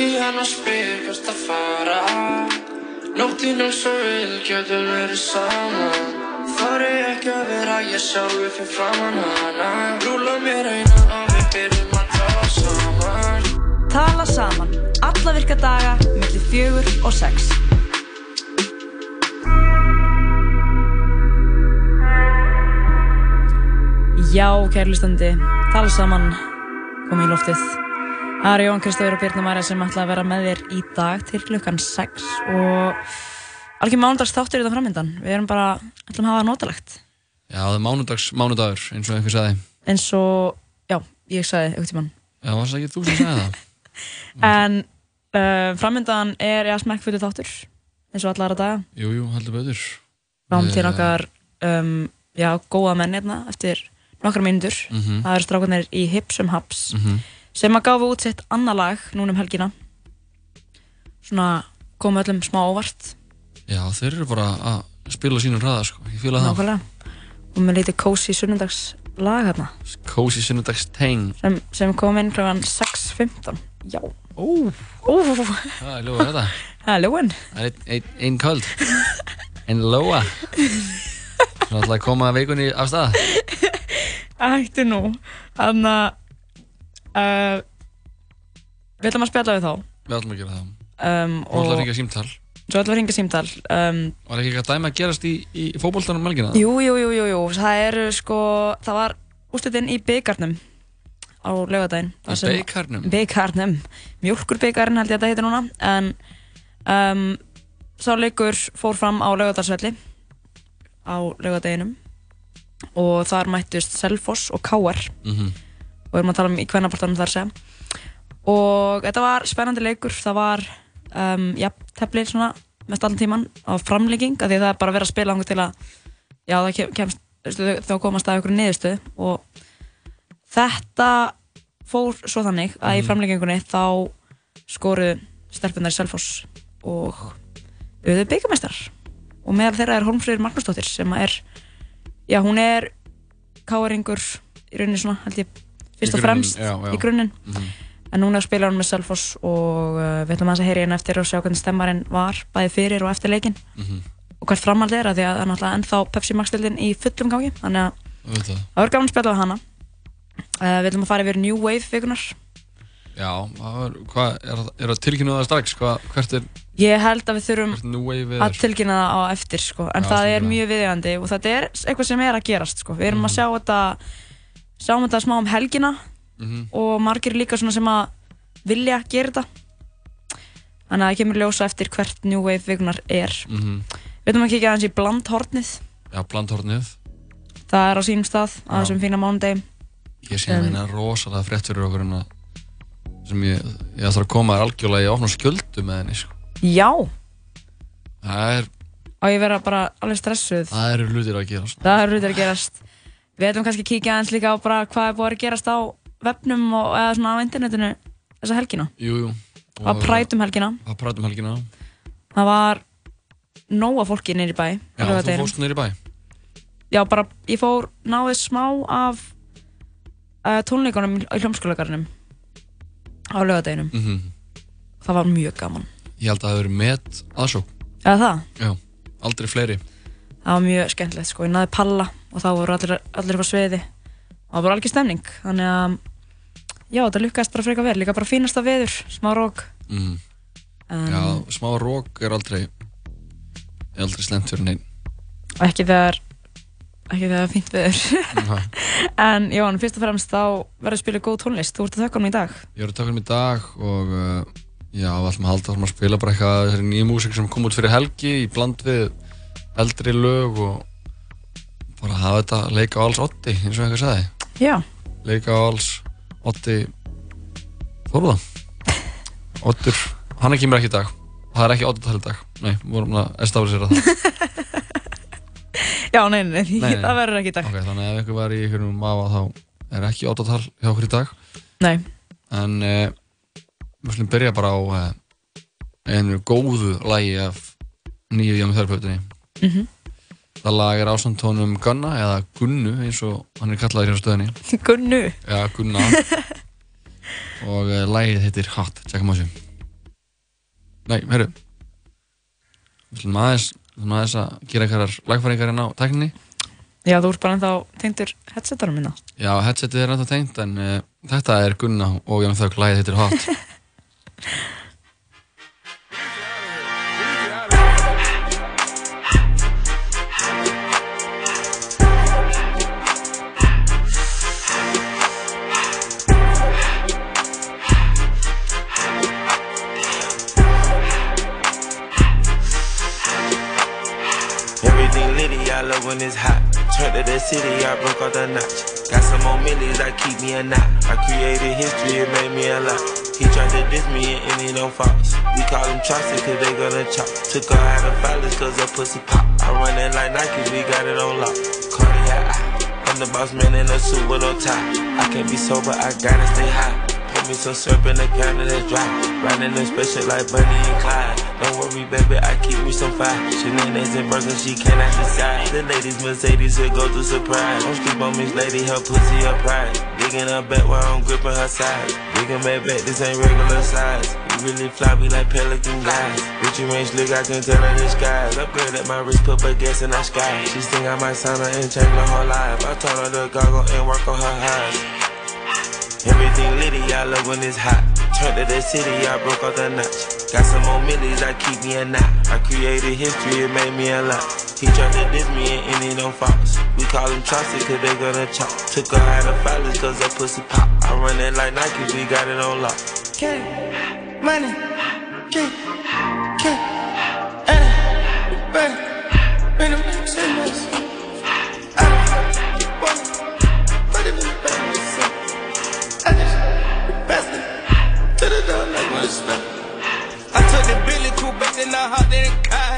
Hann og spyr hvert að fara Nóttinn eins og við getum verið saman Þar er ekki að vera ég sjálfur fyrir framann hana Rúla mér einan og við byrjum að tala saman Tala saman, alla virka daga, millir fjögur og sex. Já, kærlustandi, tala saman, komið í loftið. Það er Jón Kristófur og Birna Marja sem ætla að vera með þér í dag til klukkan 6 og alveg mándags þáttur í þetta framöndan. Við erum bara, ætlum að hafa það notalegt. Já, það er mánudags, mánudagur, eins og einhver sagði. eins og, já, ég sagði eitthvað tímann. Já, var það ekki þú sem sagði það? En uh, framöndan er ég að smekkfullu þáttur, eins og alla aðra daga. Jú, jú, heldur betur. Fram til Við- okkar, um, já, góða menn hérna eftir nokkra mínútur. Mhm. Það eru strákarnir í Hips um Haps Mhm. Sem að gáfu út sitt annað lag núna um helgina. Svona komu öllum smá óvart, Já, þeir eru bara að spila sínum hraða, sko. Ég fýla það. nákvæmlega. Og með lítið cozy sunnundags lag hérna Cozy sunnudags teng. sem, sem kom inn kl. 6.15. Já. Ó, það er ljóða þetta. það er ljóin. Það er einn ein, ein köld. Einn lóa. Svona alltaf að koma vikunni af stað. Ætti nú. Þannig að uh, við ætlum að spjalla við þá. Við ætlum að gera það. Um, Þú ætlum að og ringja símtal. svo ætlum við að ringa símtal. Um, Var ekki eitthvað dæmi að gerast í, í fótboltanum melgina? jú, jú, jú, jú, jú. Það eru sko, það var úrslutinn í byggarnum á laugadaginn. Í bikarnum? Byggarnum. Mjölkurbyggarinn held ég að þetta heitir núna. En um, sá leikur fór fram á laugadagsvelli á laugadaginum og þar mættust Selfoss og Káar. Mhm. Og við erum að tala um í kvennabortanum þar sem. Og þetta var spennandi leikur. Það var um, ja, tefli svona mest allan tíman á framlegging af því að það er bara verið að spila hangur til að já það kem- kemst þá komast að ykkur niðurstöð og þetta fór svo þannig að í Mhm. framleggingunni þá skoru stelpunar í Selfoss og auðvitað byggamestrar og meðal þeirra er Holmfreyður Magnúsdóttir sem er já hún er káeringur í rauninni svona held ég fyrst og fremst já, já. í grunninn Mhm. en núna spilar hún með Selfoss og uh, við ætlum að heyra hérna eftir og sjá hvernig stemmarinn var bæði fyrir og eftir leikin Mhm. og hvert framhald er að því að það er náttúrulega ennþá Pepsi Max-dildin í fullum gangi þannig að það verður gaman að spila við hana uh, við ætlum að fara yfir New Wave vikunar Já, er, hvað, er, er það tilkynna það strax? Hvað, hvert er, ég held að við þurfum að tilkynna það á eftir sko. en Já, það er mjög viðjandi og þetta er eitthvað sem er að gerast sko. við erum að sjá þetta sjáum þetta smá um helgina Mhm. og margir líka svona sem að vilja gera þetta þannig að það kemur ljósa eftir hvert New Wave vikunar er Mhm. við ætlum að kíkja aðeins í blandhornið Já, blandhornið. það er á sínum stað á Já. þessum fína mánudegi Ég sé að meina rosalega frétt fyrir okkur en að sem ég, ég ætla að koma þér algjörlega í opna skjöldu með henni sko. já, Það er, og ég vera bara alveg stressuð það eru hlutir að gera sko. það er hlutir að gerast við ætlum kannski að kíkja aðeins líka á bara hvað er búið að gerast á webnum og eða svona á internetinu þessa helgina Jú, jú. á prætum helgina Að prætum helgina. það var nóga fólki nýri bæ Já, þú laugardeginum. fórst neyri bæ. já, bara ég fór náði smá af uh, tónleikunum í hljómskólagarnum á laugadeginum Mm það var mjög gaman Ég held að það hefur verið met aðsók. eða það, Já, aldrei fleiri. Það var mjög skemmtilegt sko. ég náði palla og þá voru allir, allir upp á sviði. Og það var alveg stemning. Þannig að já, þetta lukkaðist bara frekar vel. Líka bara fínasta veður, smá rók Mm. En- Já, smá rók er aldrei, er aldrei slemt fyrir neinn. og ekki þegar ekki þegar það er fínt veður. En Jón, fyrst og fremst þá verður að spila góð tónlist, þú ert að þökka honum í dag. Ég er að taka um í dag og uh, já, við ætlum að halda að spila bara eitthvað nýja músík sem kom út fyrir helgi í bland við eldri lög og bara hafa þetta leika á alls otti, eins og einhver sagði. Já. Leika á alls otti Þorða. Ottur, hann er kemur ekki í dag. Það er ekki ottutal í dag. Nei, vorum að establisera það. Já, nei, nei, nei, Nei, það verður ekki í dag Ok, þannig að ef ykkur var í einhverjum mafa þá er ekki ottutal hjá okkur í dag. Nei. En uh, við slum byrja bara á uh, einu góðu lagi af nýju Young Third-plötunni. Mhm. Það lag er ásamtónum Gunna, eða Gunnu eins og hann er kallaður hér á stöðinni. Gunnu Já, Gunna. og uh, lagið heitir Hot, tjekkum á þessu. Nei, heyrðu Við ætlum aðeins, aðeins að gera einhverjar lagfæringar hérna á tækninni Já, þú ert bara ennþá tengdur headsetunum minna. Já, headsetið er ennþá tengt en uh, þetta er Gunna og Jón Þögg lagið heitir Hot when it's hot. Turn to the city, I broke out the notch. Got some more millies that keep me a knot. I created history, it made me a lot. He tried to diss me and any no faults. We call him Chaucer cause they gonna chop. Took her out of violence cause her pussy pop. I run it like Nike, we got it on lock. Cardiac, I'm the boss man in a suit with no tie. I can't be sober, I gotta stay high. Put me some syrup in the counter that's dry. Riding the special like Bunny and Clyde. Don't worry, baby, I keep me some fire. She Shenanigans and burgers, she cannot decide. The ladies Mercedes will go to surprise. Don't sleep on Miss Lady, her pussy her pride. Digging her back while I'm gripping her side. Digging back back, this ain't regular size. You really floppy like pelican guys. Richie range look, I can tell her. Upgrade at my wrist, put her gas in the sky. She think I might sign her and change her whole life. I told her to goggle and work on her eyes. Everything litty, I love when it's hot. Turned to the city, I broke out the notch. Got some more millies, I keep me a knot. I created history, it made me a lot. He tried to diss me and any no faults. We call him Chaucer cause they gonna chop. Took her out of violence cause her pussy pop. I run it like Nike, we got it on lock. K, money, K, K, eh, baby, like. I took the Billy Cool back then I hopped in the car.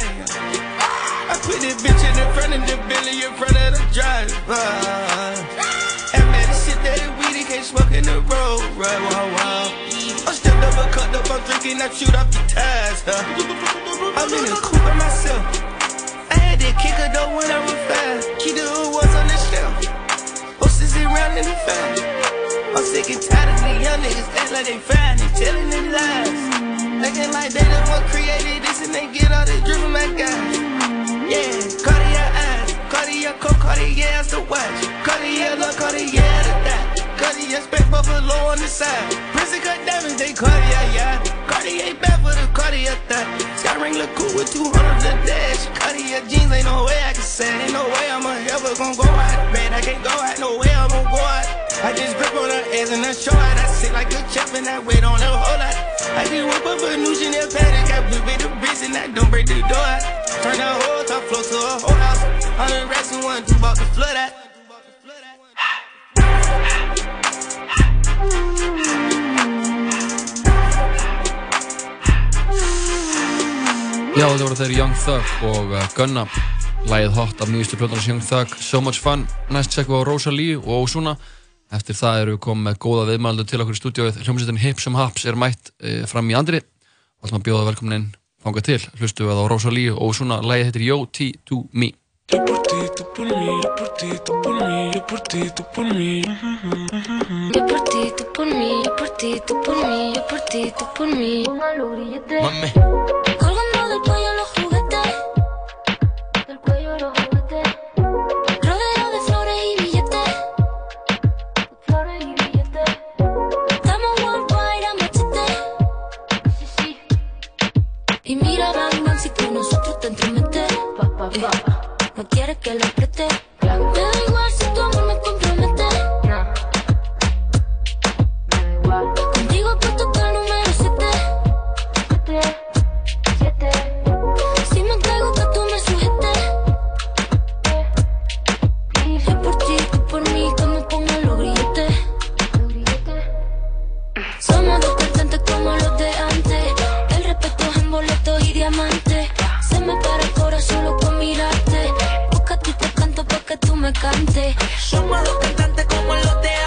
I put this bitch in the front of the Billy in front of the driver. And man, this shit that weed, he can't smoke in the road, right? Wow, wow. I'm stepped up, I cut up, I'm drinking, I shoot off the tires. Huh? I'm in the coupe by myself. I had to kick her though when I was fast. Keep the was on the shelf. Horses around in the fan. I'm sick and tired of these young niggas act like they fine and telling them lies. Acting like they the one created this and they get all this drip from my guys. Yeah, Cartier eyes, Cartier coat, Cartier ass to watch. Cartier look, Cartier to die. Cartier spec buffalo on the side. Prison cut diamonds, they Cartier, yeah. Cartier back for the Cartier thigh. Sky ring look cool with 200 the dash. Cartier jeans, ain't no way I can say. Ain't no way I'm ever gonna go out. Man, I can't go out, no way I'm gonna go out. I just grip on her ass and I show out. I sit like a champ and I wait on her whole lot. I just whip up a new Chanel paddock. I whip it the bricks and I don't break the door out. Turn the whole top floor to a whole house. Hundred racks and one, two about to flood out. Já, þetta voru þeir Young Thug og uh, Gunna Lægið hot af nýjustu plötunars Young Thug So Much Fun Næst sekkum við á Rosalie og Ozuna Eftir það eru við komið með góða viðmældu til okkur í stúdióið Hljómsveitin Hips um Haps er mætt e, fram í andri. Og ætlum að bjóða velkomin inn fangað til. Hlustu við á Rosalie og Ozuna Lægið heitir Yo T to Me Yo te entromete. Pa, pa, pa. Eh, no quieres que lo preste. Me cantes Somos los cantantes como los de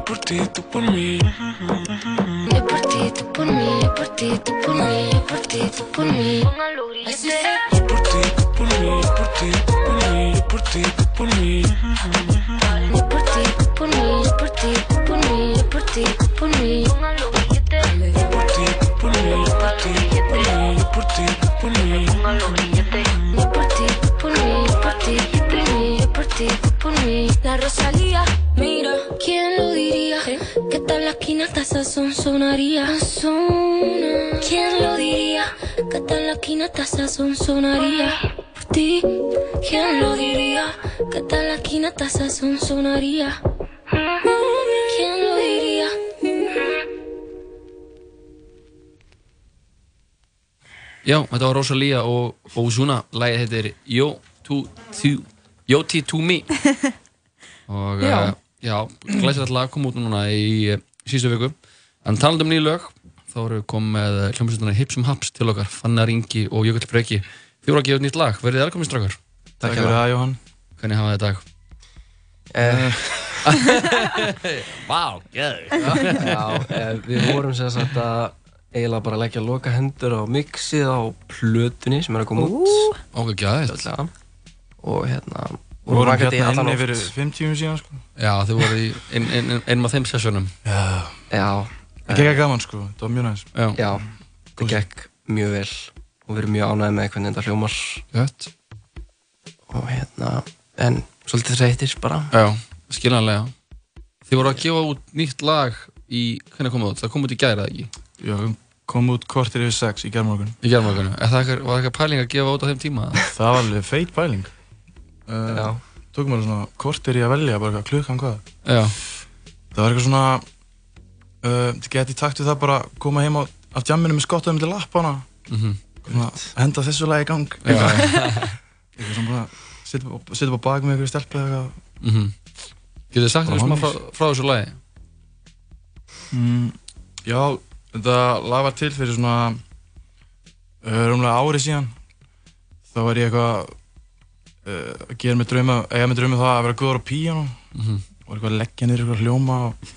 yo por ti, tú por mí. Yo por ti, tú por mí, yo por ti, tú por mí, yo por ti, tú por mí. Así sea. Yo por ti, tú por mí, yo por ti, tú por mí, yo por ti, tú por mí. Yo por ti, tú por mí, yo por ti, tú por mí, yo por ti, tú por mí. Sazón sonaría. ¿Quién lo diría? Que tal la esquina hasta sazón sonaría. Por ti, ¿quién lo diría? Que tal la esquina hasta sazón sonaría. ¿Quién lo diría? Já, þetta var Rosalía og Ozuna Lægið heitir Yo to, to, Yo to, to me Og Já. já, já glæsilegt lag kom út núna í uh, síðustu viku En talandi um nýju lög þá erum við komið með hljómsveitarnar Hipsum Haps til okkar Fannar Ingi og Jökull Freki Þið voru að gefa nýtt lag, verðið velkomin strákar? Takk fyrir það, Jóhann. Hvernig hafa þið í dag? Eh, Vá, geður já, eh, við vorum sem sagt að eiginlega bara leggja loka hendur á mixið á plötunni sem er að koma út. Okkur fljótlega. og hérna Við vorum hérna inni fyrir fimm tímum síðan, sko. Já, þið voru í ein, ein, ein, einum af þeim sessjónum Já. Það gekk gaman, sko. Það var mjög næst. Já, já, það gekk mjög vel og við erum mjög ánægði með hvernig þetta hljómar gött og hérna, en svolítið þreytir bara Já, skiljanlega Þið voru að gefa út nýtt lag í, hvernig kom það út? Það kom út í gæra, ekki? Já, kom út kortir yfir sex í gerðmorgun. Í gerðmorgunu. Er það eitthvað, var eitthvað pæling að gefa út á þeim tíma? Það var alveg feit bæling. Uh, Já, Tókum við svona kortir í að velja, bara klukkan hvað. Já, Það var eitthvað svona, uh, þið geti takt við það bara að koma heim á, af jamminu með skottaðum til lappana. mhm. Svona, henda þessu lagi í gang. Eitthvað svona bara, setja á bak með eitthvað stelpu eða eitthvað. mhm. Getur þið sagt Bara smá honest. frá, frá þessu lagi? Mm, já, þetta lag var til fyrir svona uh, rúmlega ári síðan þá var ég eitthvað uh, að gera með drauma eiga með drauma um það að vera góður á píano Mhm. og eitthvað að leggja niður eitthvað hljóma og,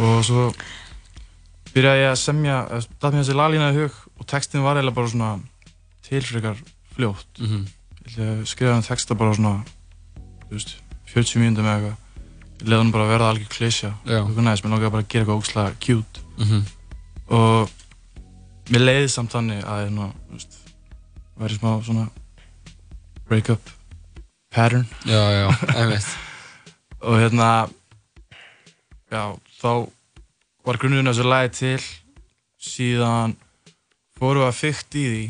og svo byrjaði ég að semja það mér þessi laglína í hug og textin var eiginlega bara svona tilfrekar fljótt Mhm. ég skrifaði hann texta bara svona veist, 40 mínúndum eða eitthvað ég leiði hann bara að verða algjör klísja eitthvað næst, mér langaði bara að gera eitthvað ógslag cute Mhm. og mér leiði samt þannig að ég nú, þú veist, væri smá svona break-up pattern Já, já, einmitt. og hérna já, þá var grunnurinn af þessu lagi til síðan fórum við að fykta í því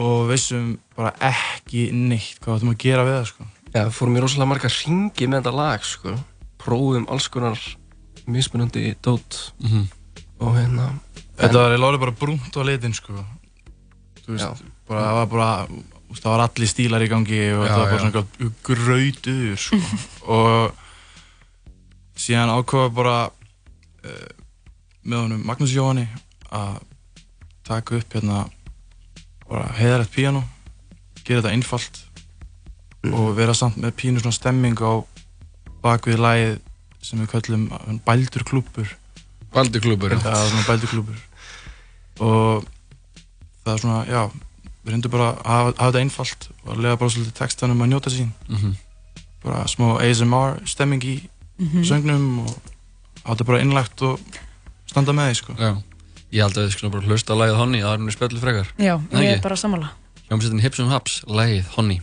og vissum bara ekki neitt hvað við ættum að gera við það sko. já, við fórum í rosalega marga ringi með þetta lag, sko prófum alls konar mismunandi dót Mhm. og hérna þetta var eiginlega orðið bara brúnt á litin sko. þú veist, bara, það var bara það var allir stílar í gangi og Já, þetta var bara já. svona grautur sko. og síðan ákvaða bara uh, með honum Magnús Jóhanni að taka upp hérna bara heiðarlegt píano gera þetta einfalt og vera samt með pínu svona stemming á bakvið lagið sem við kallum bældur klúpur Baldur klúbur, það er svona bældur klúpur og það er svona, já við reyndum bara að hafa, hafa þetta einfalt og að lega bara svolítið textanum að njóta sín. Mhm. bara smá ASMR stemming í Mhm. söngnum og átti bara innlagt og standa með því sko. Já. Ég held að við skulum bara hlusta á lagið Honey að það er spjallu frekar. Já, Nei, ég er bara sammála. Hljómsveitin Hips and Haps, lagið Honey.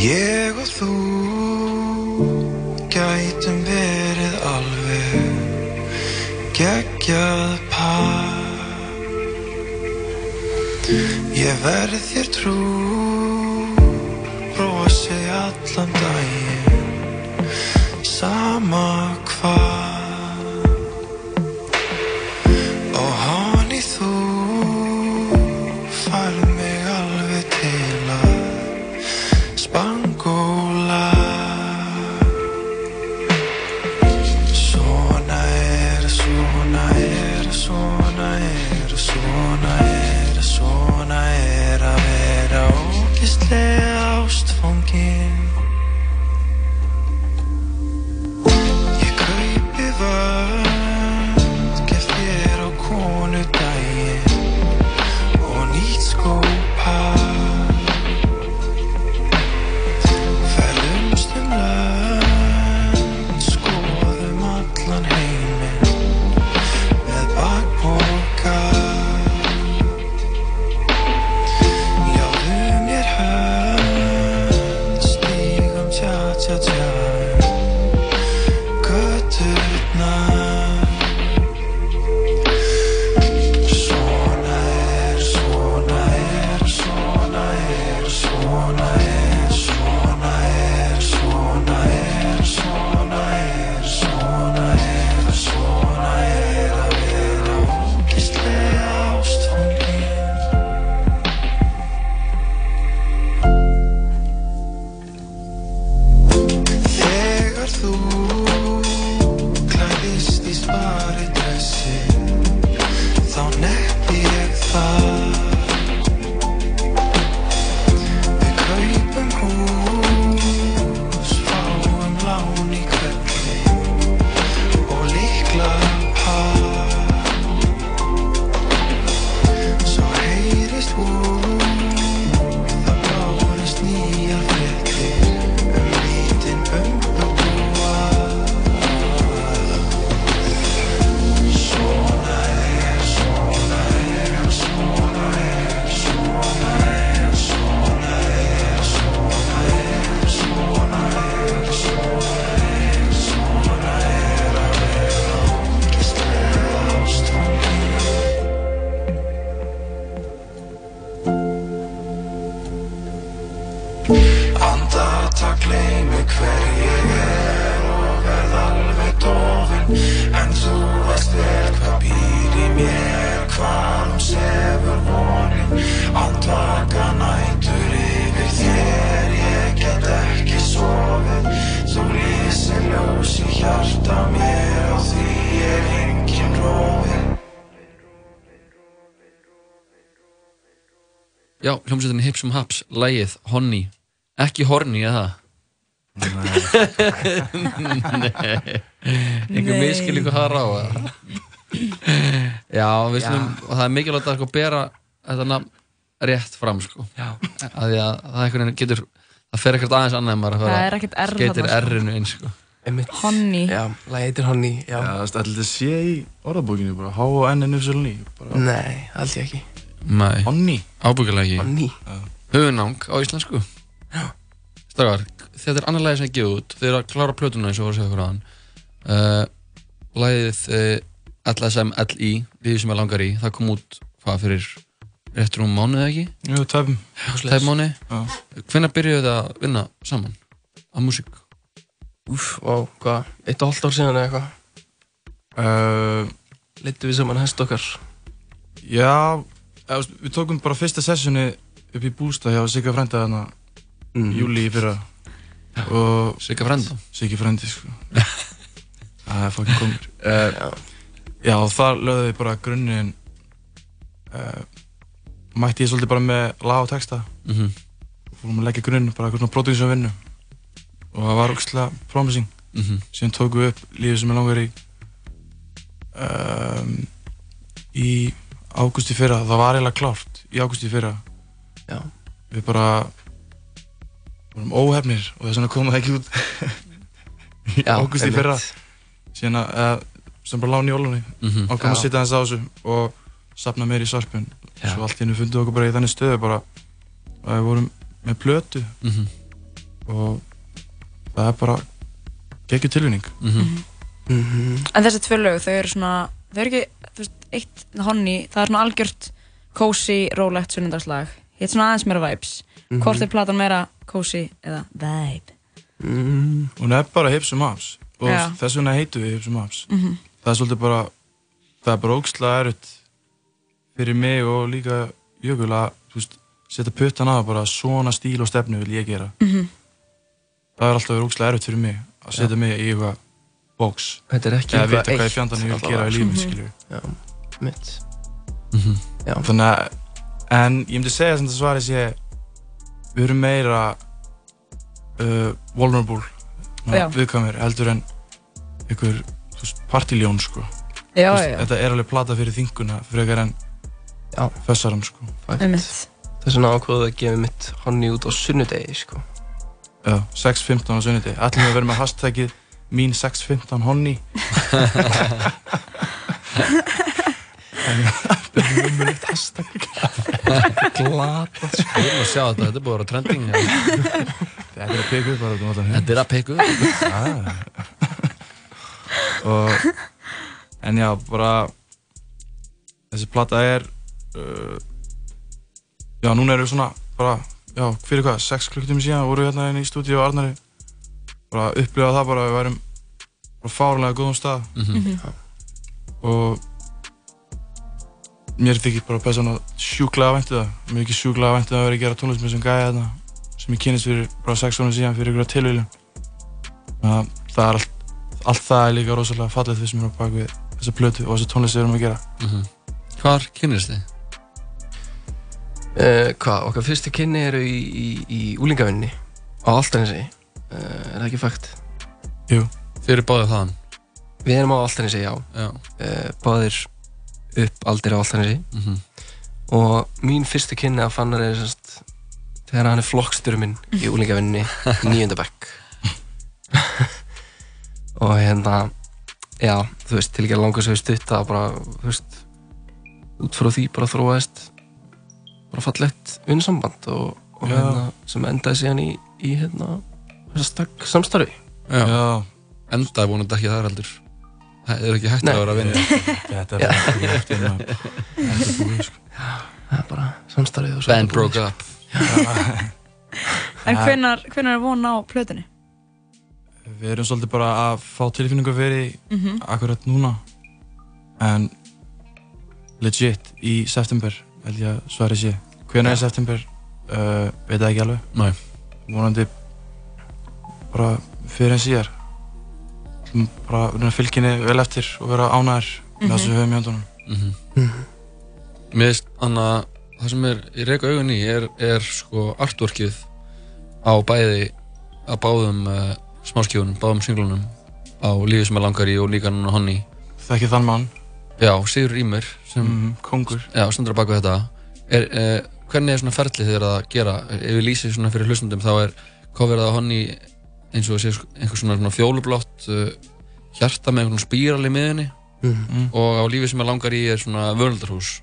Ég og þú geggjað par Ég verð þér trú brosi allan daginn sama hvað Já, hljómsveitinni Hips um Haps, lægið, honni, ekki horni eða það? Nei, einhver miskil ykkur hafa ráða. Já, við slumum, og það er mikilvægt að sko, bera þetta nafn rétt fram, sko. Já. Það er eitthvað en getur, það fer ekkert aðeins annað en maður að höra, getur errinu eins, sko. Honni Já, lægið heitir Honni Já, það er alltaf sko. sé í orðabókinu bara H-O-N-N-U-S-L-N-I Nei, alltaf ekki Nei. Honey. Ábyggilega ekki. Honey. Höfunang á íslensku. Já. Strákar, þetta er annar lagi sem ég gefið út. Þið eru að klára plötuna eins og var að segja fyrir aðan. Uh, lagið uh, LSM-LI, Lífið sem ég langar í, það kom út hvað fyrir rétt rúm mánuð eða ekki? Jú, tæpum. Tæp mánuð? Já. Hvenær byrjuðu þið að vinna saman? Að músík? Úf, vá, hvað, eitt og hálft ár síðan eða eitthvað? Uh, Leittu við saman hest okkar. já, veist, við tókum bara fyrsta sessioni upp í bústa hjá Sigga frænda þarna í júli í fyrra. Og Sigga frænda? Siggi frændi, sko. Það er fucking komur. Uh, já, og þar lögðu við bara grunninn uh, mætti ég svolítið bara með lag og texta Mhm. og fórum að leggja grunn, bara eitthvað svona production vinnu og það var ógstlega promising Mhm. síðan tókum við upp lífið sem ég langar í um, í ágústi fyrra, það var eiginlega klárt í ágústi fyrra Já. við bara vorum óhefnir og þess vegna komum það ekki út í Já, ágústi fyrra síðan að, að sem bara láni í ólunni Mhm. og komum að sitja aðeins á þessu og sapna meir í sarpun Já. svo allt í hennu fundum við okkur bara í þannig stöðu bara að við vorum með plötu Mhm. og það er bara geggjur tilvinning Mhm. En þessi tvö lög, þau eru svona, þau eru ekki, þú veist, eitt honni, það er svona algjört cozy, rólegt sunnundagslag. Hitt svona aðeins meira vibes. Mhm. Hvort er platan meira cozy eða vibe? Mm. hún er bara hips and maps og Já. þess vegna heitum við hips and maps Mhm. það er svolítið bara það er bara ógstlega erut fyrir mig og líka Jökul að setja puttan á bara svona stíl og stefnu vil ég gera Mhm. það er alltaf verið ógstlega erut fyrir mig að setja mig í eitthvað box Þetta er ekki eða vita hvað ég fjandan ég vil gera í lífið skilju Já, mitt Mhm. Já. þannig að en ég myndi segja sem það svari sé við erum meira uh, vulnerable Já. viðkvæmir heldur en einhver partíljón sko Já, Þú veist, já, þetta er alveg plata fyrir þinguna frekar en fessaran sko. Þess vegna ákváðu að gefa mitt honni út á sunnudegi sko. Já, 6.15 á sunniti ætlum við að vera með hashtagið mín 6.15 honni Umulegt hashtag Glata Ég vil að sjá þetta, þetta er búið að vera trending þetta er að peka upp um. Þetta er að peka upp. Og en já, bara þessi plata er uh, já, núna erum við svona bara, já, fyrir hvað, 6 klukkutími síðan vorum við hérna inn í stúdíu á Arnari. Bara að upplifa það bara að við værum bara fárlega góðum stað. Mhm. og mér þykir bara persónu sjúklega væntu það mér er ekki sjúklega væntu það að vera að gera tónlist með þessum gæja þarna sem ég kynist fyrir bara 6 árum síðan fyrir ykkur tilvílum það er allt allt það er líka rosalega fallið því sem er á bak við þessa plötu og þessa tónlist við erum að gera Mhm. Hvar kynnist þið? uh, Hvað, okkar fyrstu kynni eru í, í, í úlingavinni á Altanesi uh, Er það ekki fakt? Jú Fyrir báðið þaðan? Við erum á Altanesi, já, Já. Uh, Báðir upp aldir á Altanesi Mhm. Og mín fyrstu kynni af Fannar er semst Þegar hann er flokksstjóri minn í úlingavinni í bekk Og hérna Já, þú veist, til ekki að langa svo við stutta bara, þú veist út frá því bara þróaðist bara fallegt vinsamband og, og hérna, sem endaði síðan í, í hérna, þess stakk samstarfi Já. Já. Enda er vonandi ekki þar heldur Það er ekki hægt Nei. að vera að vinna. Þetta er bara eftir sko. Það er bara svo Band broke up. En Ja. hvenar er von á plötunni? við erum svolítið bara að fá tilfinningu fyrir Mhm. akkurat núna. En legit í september held ég að svari sé. Hvernig er september? Uh, veit það ekki alveg. Nei. vonandi bara fyrir en síðar bara að að henni vel eftir og vera ánæður með Mhm. það sem við höfum í höndunum Mhm. Mhm. Mér finnst Anna, það sem er í reyka augun í er, er sko artworkið á bæði á báðum uh, smáskjónum, báðum singlunum á lífið sem er langar í og líka núna honni Þekki þann mann Já, Sigur Rýmur sem Mhm, kongur. Já, stendur á baku þetta er, uh, Hvernig er svona ferlið þið er að gera ef við lýsið svona fyrir hlustundum þá er coverið á honni eins og sé sko- einhver svona, svona fjólublátt uh, hjarta með einhvern spíral í miðunni Mhm. og á lífið sem er langar í er svona völundarhús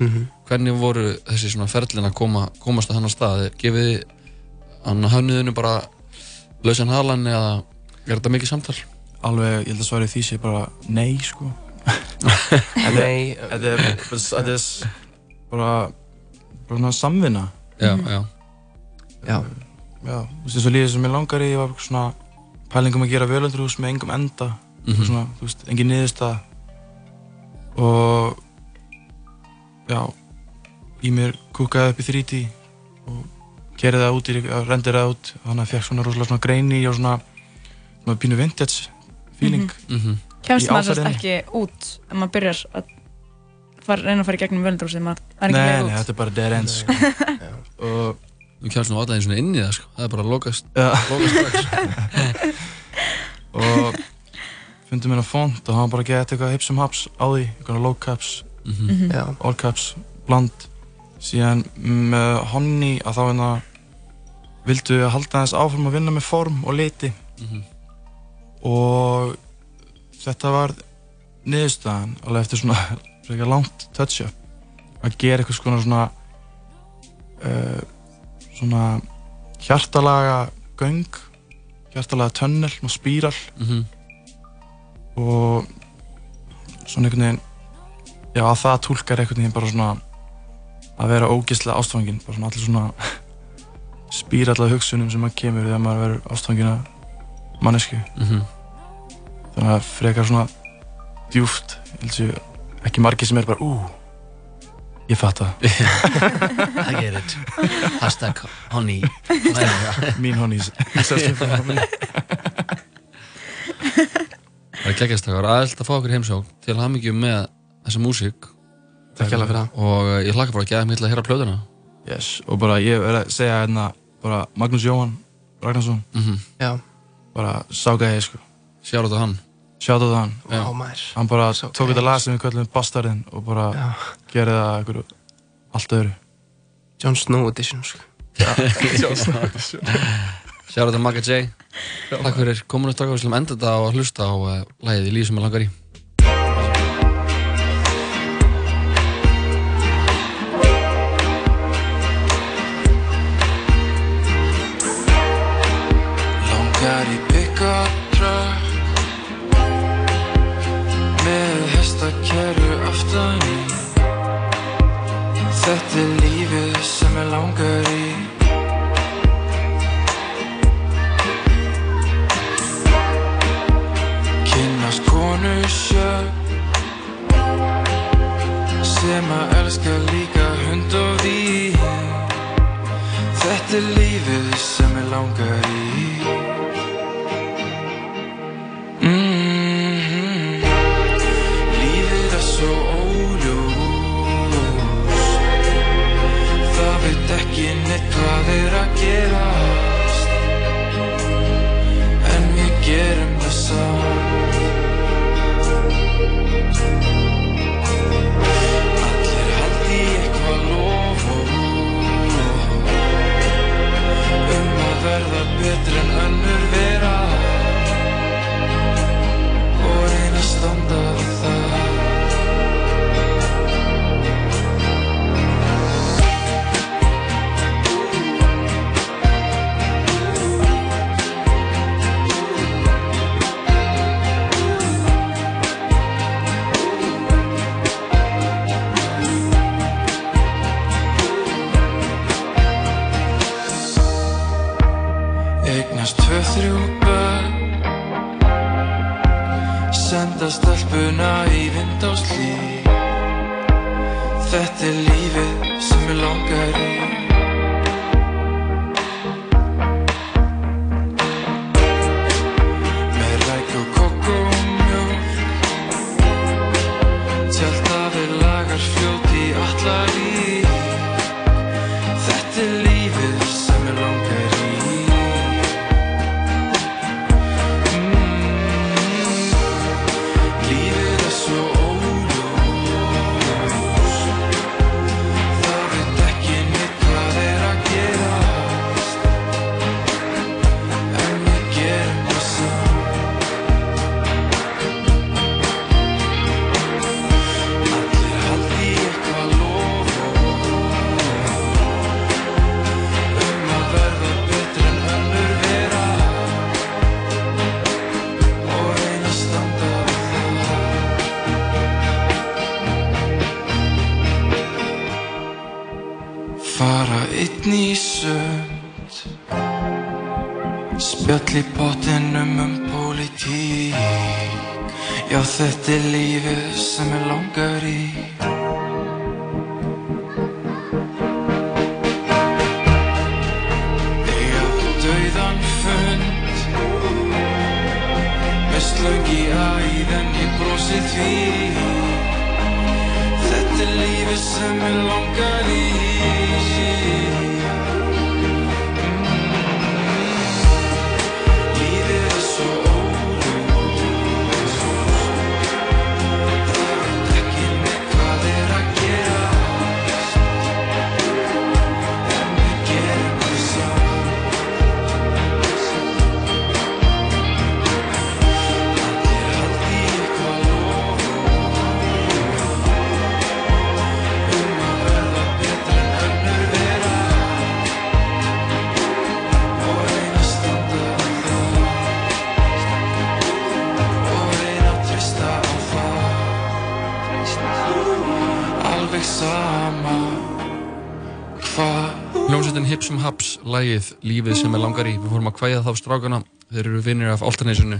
Mhm. hvernig voru þessi svona ferlin að koma, komast að hann stað gefið þið hann hafniðinu bara lausan halan eða er þetta mikið samtal? alveg, ég held að svarið því sé bara nei sko Nei. þetta er bara bara svona samvinna Já, já Já. Já, þú veist, og lífið sem ég langar í var svona pælingum að gera völundurhús með engum enda Mhm. svona, þú veist, engin niðurstað og já í mér kúkaði upp í 3D og kerði það út, rendir það út þannig að fekk svona rosalega svona greini og svona, svona pínu vintage feeling Mhm. Kemst í maður áferðinni. ekki út ef maður byrjar að fara, reyna að fara í gegnum völundrúsið, maður er ekki Nei, leið nei, út. þetta er bara dead end sko. og Þú kemst nú alltaf eins og inn í það sko, það er bara að lokast, lokast strax og fundum hérna font og hann bara gett eitthvað hipsum haps á því, eitthvað low caps, Mhm. Já. all caps, bland. Síðan með Honey að þá hérna vildu við halda þess áfram að vinna með form og liti Mhm. og þetta var niðurstaðan alveg eftir svona langt touch-up að gera eitthvað svona svona uh, svona hjartalaga göng hjartalaga tunnel og spíral Mhm. og svona einhvern veginn já að það túlkar einhvern veginn bara svona að vera ógeðslega ástfangin bara svona allir svona spíralla hugsunum sem maður kemur þegar maður verður ástfangin af mannesku Mhm. þannig að frekar svona djúft ekki margir sem er bara ú ég fatt það I get it. Hashtag honey. Mín honey Það er geggjastakar, aðeinslega að fá okkur í heimsókn til hamingjum með þessa músík. Takk hérlega fyrir það. Og uh, ég hlakka bara að geða mig til að heyra plöðuna yes, og bara ég verð að segja hérna bara Magnús Jóhann Ragnarsson. Mhm. Já. bara sákaði sko. Sjára þetta hann Sjáta það hann Vá, maður. Hann bara Sá tók þetta lag sem við kallum Bastarinn og bara Já. gerði það einhverju allt öðru Jon Snow edition, sko. Jon Snow edition. Sjára þetta Magga J Takk fyrir kominu strákar, við slum enda þetta og hlusta á uh, lagið í líf sem ég langar í Langar í sem verða betri en önnur stelpuna í vindáslíf Þetta er lífið sem ég langar í Já þetta er lífið sem ég langar í. Eiga dauðan fund. Með slöng í æð en ég brosi því. Þetta er lífið sem ég langar í Hljómsveitin Hipsum Haps, lægið Lífið sem er langar í. Við fórum að kvæða þá strákana. Þeir eru vinnir af Altanesinu,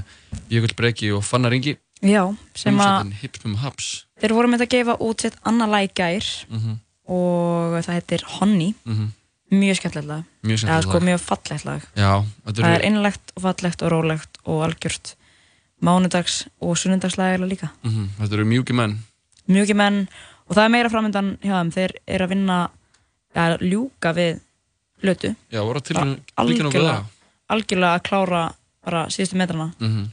Jökull Breki og Fannar Ingi. Já, sem að Hipsum Haps. þeir voru með að gefa út sitt annað lag í gær Mhm. og það heitir Honey Mhm. mjög skemmtilegt lag Mjög skemmtilegt sko, lag. mjög fallegt lag Já, það eru- er innlegt og fallegt og rólegt og algjört mánudags og sunnundagslag líka Mhm, Þetta eru mjúki menn. mjög menn og það er meira framöndan hjá þeim þeir eru að vinna að ljúka við hlutu Já, voru til líka nokkuð það. algjörlega að klára bara síðustu metrana Mhm.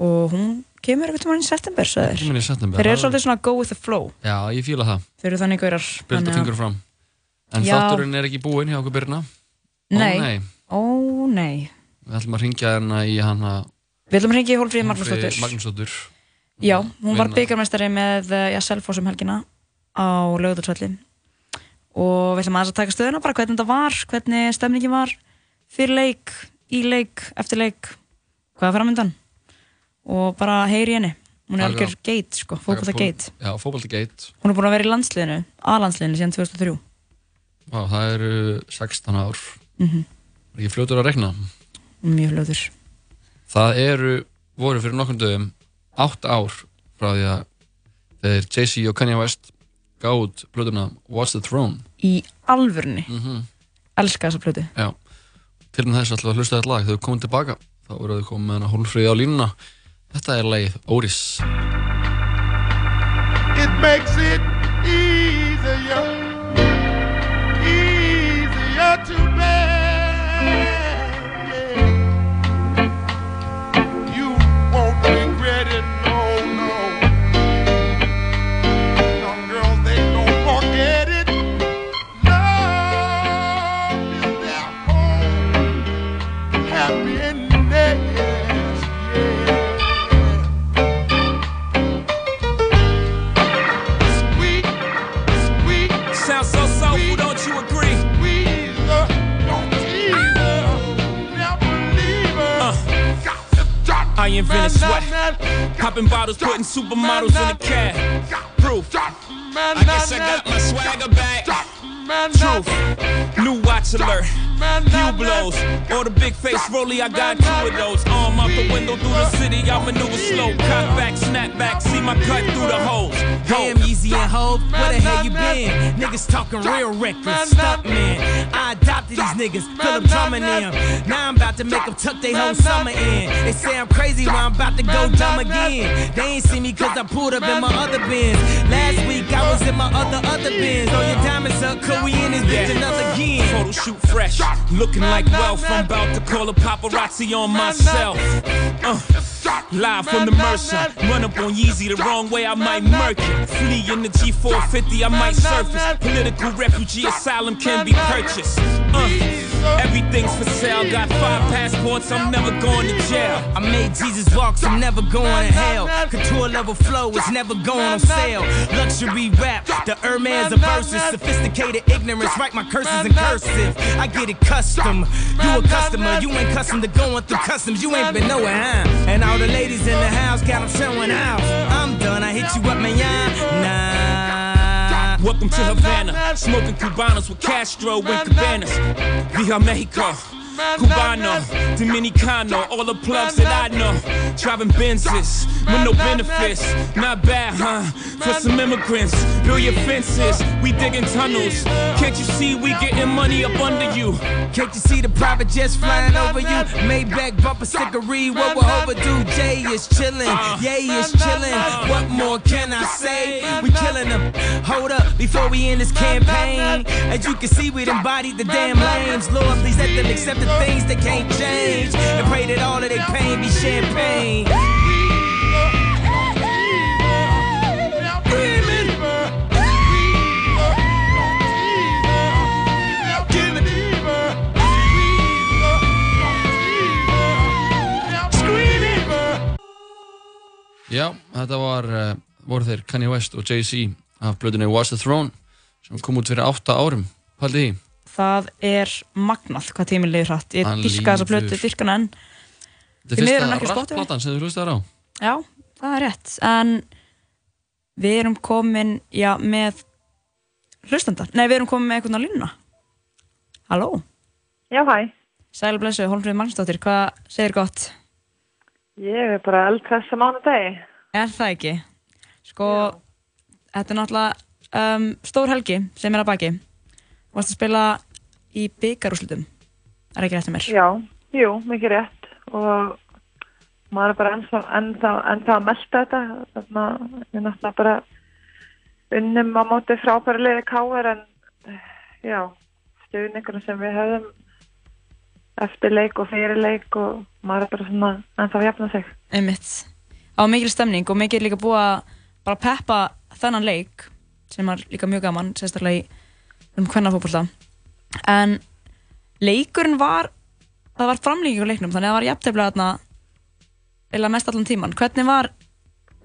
og hún kemur eitthvað þeir. Kemur í september, þeir eru er- svolítið svona go with the flow Já, ég fíla það. þeir eru þannig gaurar Byrta fingur fram. En Já. þátturinn er ekki búinn hjá okkur Byrna. Nei. Ó nei. Ó nei Við ætlum að ringja hérna í hana Við ætlum að ringja í Hólfríði Magnúsdóttur. Já, hún var Vinna. byggarmestari með eh, já, Selfoss um helgina á lögðarsvelli og við ætlum aðeins að taka stöðuna bara hvernig þetta var, hvernig stemningin var fyrir leik, í leik, eftir leik hvað er framöndan og bara heyri henni hún er algjör geit, sko, fókbalta geit Já, fókbalta geit. hún er búin að vera í landsliðinu, aðlandsliðinu síðan 2003 Vá, það eru 16 ár. Mhm. Er ekki fljótur að rekna? mjög hljóður Það eru, voru fyrir nokkrum dögum, 8 ár frá því að þeir Jay-Z og Kanye West gáð blöðuna What's the Throne. í alvörni Mhm. elska þessa plötu. Já, til með þess alltaf að hlusta þetta lag. Þegar við komum tilbaka. Þá voru þau komið með hana hólfríði á línuna. Þetta er lagið Óris. It makes it I invented sweat. Popping bottles, putting supermodels in the cab. Proof. I guess I got my swagger back. Truth. New watch alert. Few. Or the big face rolly, I got two of those. Arm out the window through the city, I maneuver slow. Cut back, snap back, see my cut through the holes. Damn, Easy and Hove, where the hell you been? Niggas talking real reckless, stuck man. I adopted these niggas, Philip Drummond them. Now I'm about to make them tuck their whole summer in. They say I'm crazy, well I'm about to go dumb again. They ain't see me cause I pulled up in my other bins. Last week I was in my other, other bins. Oh, your diamonds up, could we in this bitch another again? Photo shoot fresh, looking like wealth. I'm about to call a paparazzi on myself. Uh, live from the Mercer, run up on Yeezy the wrong way, I might murk it. Flee in the G450, I might surface. Political refugee asylum can be purchased. Uh, everything's for sale, got five passports, I'm never going to jail. I made Jesus walk, I'm never going to hell. Couture level flow is never going on sale. Luxury rap, the Hermes of verses. Sophisticated ignorance, write my curses in cursive. I get it custom. You a customer, you ain't custom to going through customs. You ain't been nowhere, huh? And all the ladies in the house got them showing out. I'm done, I hit you up, man. Nah. Welcome to Havana, smoking Cubanos with Castro and Cabanas. Via Mexico, Cubano, Dominicano, all the plugs that I know. Driving Benzes with no benefits, not bad, huh? For some immigrants, build your fences, we digging tunnels. Can't you see we getting money up under you? Can't you see the private jets flying over you? Maybach bumper stickery, what we're overdue. Jay is chillin', Yay is chillin'. What more can I say? We killing them. Hold up, before we end this campaign. As you can see, we embodied the damn lames. Lord, please let them accept the things they can't change. And pray that all of their pain be champagne. Já, þetta var, uh, voru þeir Kanye West og Jay-Z af blöðunni What's the Throne sem kom út fyrir 8 árum Haldið því? Það er magnað hvað tíminn liður hratt ég Hann dyrka þessa plötu, dyrka hana enn Þetta er er fyrsta rappplatan sem þú hlustaðar á já, það er rétt en við erum komin já, með hlustanda. Nei, við erum komið með einhvern á línuna. Halló. Já, hæ. Sæl blessu, Hólmfríð Magnúsdóttir, hvað segir gott? Ég er bara eldkvæmst að mánu degi. Er það ekki? Sko, þetta er náttúrulega um, stór helgi sem er að baki. Varst að spila í byggarúslutum. Er ekki rétt um mér? Já, jú, mikið rétt. Og maður er bara ennþá, ennþá, ennþá að melta þetta. Þannig að við náttúrulega bara unnum á móti frábæri liði káar en já, stuðningarna sem við höfum eftir leik og fyrir leik og maður er bara svona ennþá að jafna sig. Einmitt. Á mikil stemning og mikil líka búið að bara peppa þennan leik sem er líka mjög gaman, sérstaklega í um hvernafókbólta. En leikurinn var, það var framlíking á leiknum, þannig að það var jafntefnilega þarna eða mest allan tíman. Hvernig var,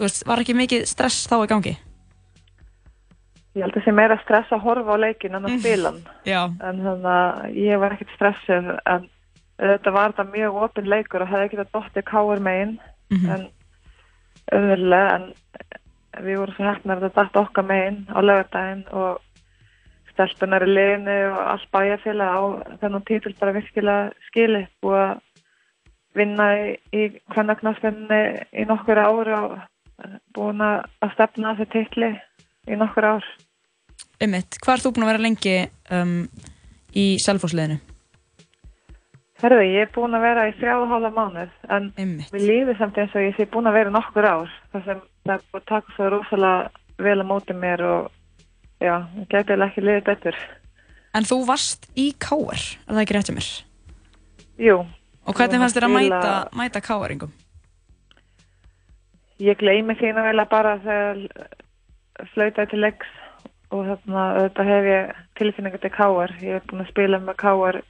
veist, var ekki mikið stress þá í gangi? Ég held að það sé meira stress að horfa á leikin en að spila hann. En þannig að ég var ekkert stressið en þetta var þetta mjög opinn leikur og hefði ekkert að dotti káur megin Mhm. en auðvitað en við vorum svo hefnar að þetta datt okkar megin á lögadaginn og stelpunar í liðinu og allt bæjarfélag á þennan títil bara virkilega skili búið að vinna í, í kvennaknarsfinni í nokkur ári og búin að stefna þessi titli í nokkur ár. Einmitt. Hvað er þú búin að vera lengi um, í selfhóðsliðinu? Herðu, ég er búin að vera í þrjáðu hálfa mánuð en Einmitt. mér líður samt eins og ég sé búin að vera nokkur ár þar sem það er búin að taka svo rosalega vel að móti mér og já, ég gæti eiginlega ekki liðið betur. En þú varst í K.R. Er það ekki rétt um mér? Jú. Og hvernig fannst þér að spila- mæta, mæta K.R.ingum? Ég gleymi þín að velja bara þegar flautaði til leiks og þarna auðvitað hef ég tilfinningu til káar. Ég hef búin að spila með káar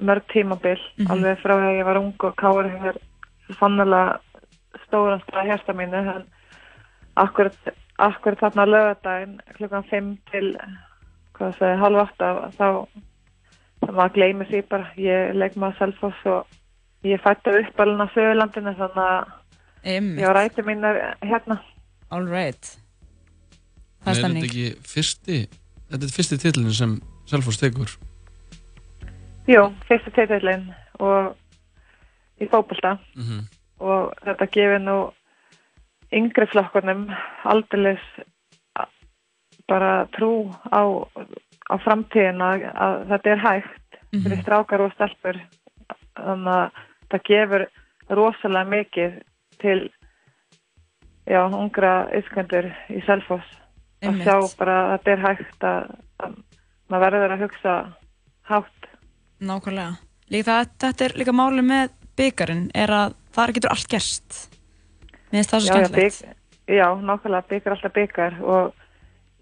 mörg tímabil Mhm. alveg frá að ég var ung og káar hefur sannlega stóran stað hérsta mínu en akkurat, akkurat þarna lögadaginn klukkan 5 til hvað það segi, halv 8 þá þá maður gleymi því bara ég leik maður selfoss og ég fætti upp alveg á Söðurlandinu þannig að Einmitt. ég á ræti mínar hérna All right. Það Er þetta ekki fyrsti, þetta er fyrsti titlinn sem Selfoss tekur? Jú, fyrstu titillin og í fótbolta Mhm. og þetta gefur nú yngri flokkunum aldeilis a- bara trú á, á framtíðina að þetta er hægt fyrir strákar og stelpur. Þannig að það gefur rosalega mikið til já, ungra yskendur í Selfoss. Að sjá bara að þetta er hægt að, að maður verður að hugsa hátt. Nákvæmlega. Líka það, þetta er líka máli með byggarinn, er að það getur allt gerst. Mér finnst það svo Já, já, skemmtilegt. bygg- Já, nákvæmlega byggar alltaf byggar og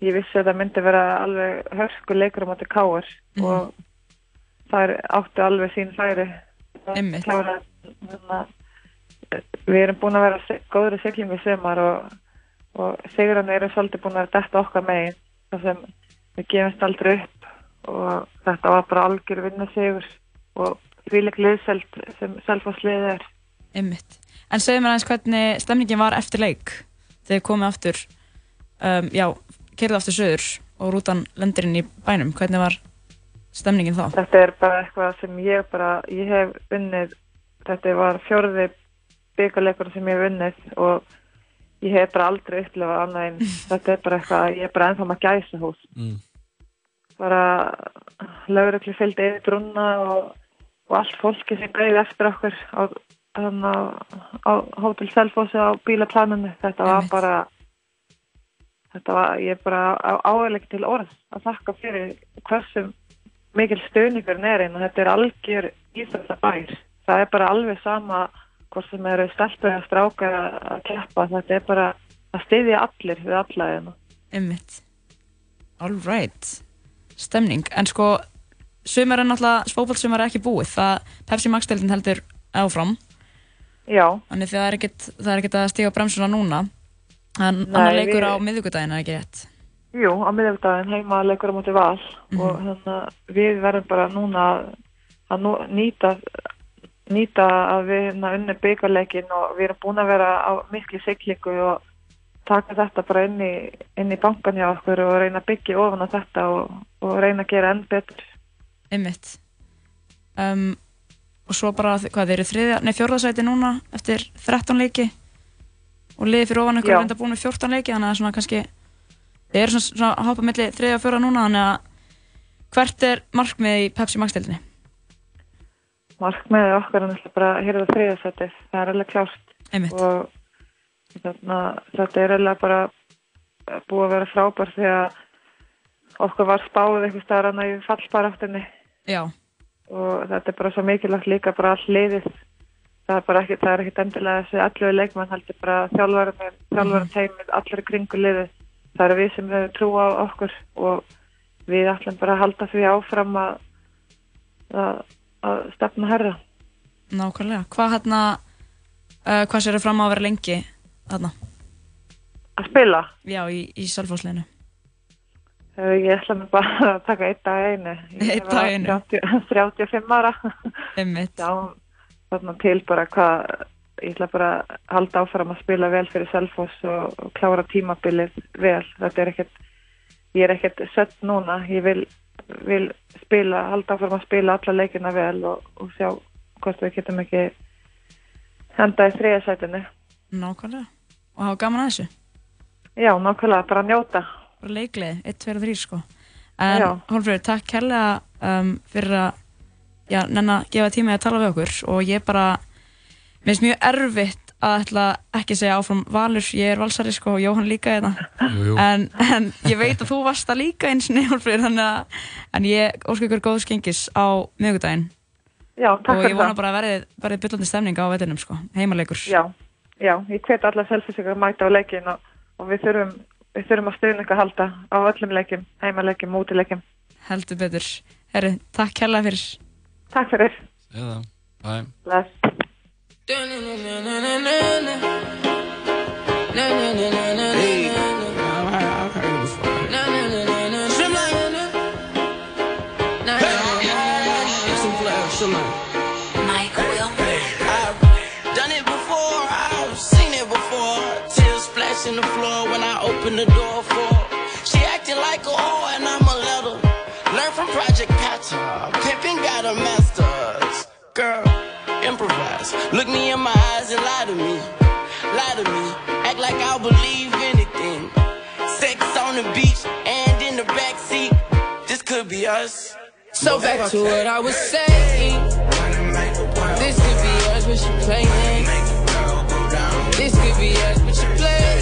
ég vissi að það myndi vera alveg hörsku leikur á móti káar Mhm. og þær áttu alveg sín. Klára, þannig að við erum búin að vera se- góðri siglingu sumar og, og sigurinn eru svolítið búin að detta okkar megin þar sem við gefumst aldrei upp og þetta var bara algjör vinna sigur og þvíleik liðselt sem selfasliðið er Einmitt. En segðu mér aðeins hvernig stemningin var eftir leik þegar þið komið aftur, um, já, kerðið aftur söður og rútan lendir inn í bænum. Hvernig var stemningin þá? Þetta er bara eitthvað sem ég bara, ég hef unnið, þetta var fjórði byggarleikur sem ég hef unnið og ég hef bara aldrei upplifað annað en þetta er bara eitthvað, ég er bara ennþá maður gæsa hús. Mm. Bara laurugli fylgdi yfir brunna og, og allt fólki sem greiði eftir okkur á, á, Hotel Selfossi á bílaplaninu. Þetta var bara, þetta var, ég bara áhverleik til orð að þakka fyrir hversu mikil stuðningurinn er einn og þetta er algjör íþróttabær. Það er bara alveg sama hvort sem eru stelpur eða strákar að að keppa. Þetta er bara að styðja allir við alla hérna. Einmitt. All right. Stemning. En sko, sumar er náttúrulega, spókbólsumar er ekki búið. Það, Pepsi Max-deildin heldur áfram. Já. Þannig ekkert, það er ekkert að stíga bremsuna núna. En Nei, annar leikur á miðvikudaginn er ekki rétt. Jú, á miðvikudaginn heima leikur á móti val og þannig að við verðum bara núna að- að nú, nýta nýta að við hérna unni byggarleikin og við erum búin að vera á miklu siglingu og taka þetta bara inn í, inn í bankan hjá okkur og reyna að byggja ofan á þetta og, og reyna að gera enn betur. Einmitt. Um, og svo bara, hvað, þeir eru fjórðasæti núna eftir 13 leiki og liðið fyrir ofan ykkur er enda búin með 14 leiki, þannig að svona kannski, þeir eru svona, svona að hoppa milli þriðja og fjóra núna, þannig að hvert er markmið í Pepsi Max-deildinni? Markmiðið okkar er náttúrulega bara að hýrða þriðasætið, það er alveg klárt. Einmitt. Og þarna, þetta er alveg bara búið að vera frábær því að okkur var spáð eitthvað staðar annað í fallbaráttinni Já. Og þetta er bara svo mikilvægt líka bara all liðið. Það er bara ekki, það er ekki endilega þessi allu leikmann heldur bara þjálfarinn, þjálfarinn teimið, allir kringu liðið. Það eru við sem hefur trú á okkur og við ætlum bara að halda því áfram að, að, að stefna herra. Nákvæmlega. Hvað hérna, uh, hvað sér fram á að vera lengi þarna? Að spila? Já, í, í Salfóðsleginu. Ég ætla mér bara að taka einn dag einu. Ég Einn dag einu. var 30 35 ára. Einmitt. Já, þarna til bara hvað, ég ætla bara að halda áfram að spila vel fyrir Selfoss og, og klára tímabilið vel. Þetta er ekkert, ég er ekkert sött núna. Ég vil, vil spila, halda áfram að spila alla leikina vel og, og sjá hvort við getum ekki henda í þriðasætinu. Nákvæmlega. Og hafa gaman að þessu. Já, nákvæmlega, bara njóta. Bara leikleið, 1, 2 og 3 sko. En. Hólfröður, takk kærlega um, fyrir að já, nenn að gefa tími að tala við okkur og ég bara, mér finnst mjög erfitt að ætla ekki að segja áfram Valur, ég er valsari sko og Jóhann líka hérna Jú, jú. en, en ég veit að þú varst það líka eins og Hólfröður þannig að en ég óska ykkur góðs gengis á miðgudaginn Já, takk og fyrir ég vona bara að verði, verði byllandi stemning á vellinum sko, heimalegur Já, já, ég hvet alla selfisíkar að mæta á leikin og, og við þurfum, við þurfum að stuðninga að halda á öllum leikim, heimaleikjum, útileikim. heldur betur. Herru, takk kærlega fyrir Takk fyrir. Eða, bæ. Bless. Splashing the floor open the door for. She acting like a whore and I'm a letter. Learn from Project Patcher. Pimpin' got a master's. Girl, improvise. Look me in my eyes and lie to me. Lie to me. Act like I'll believe anything. Sex on the beach and in the backseat. This could be us. So back to what I was saying. This could be us, but she playing. This could be us, but she playing.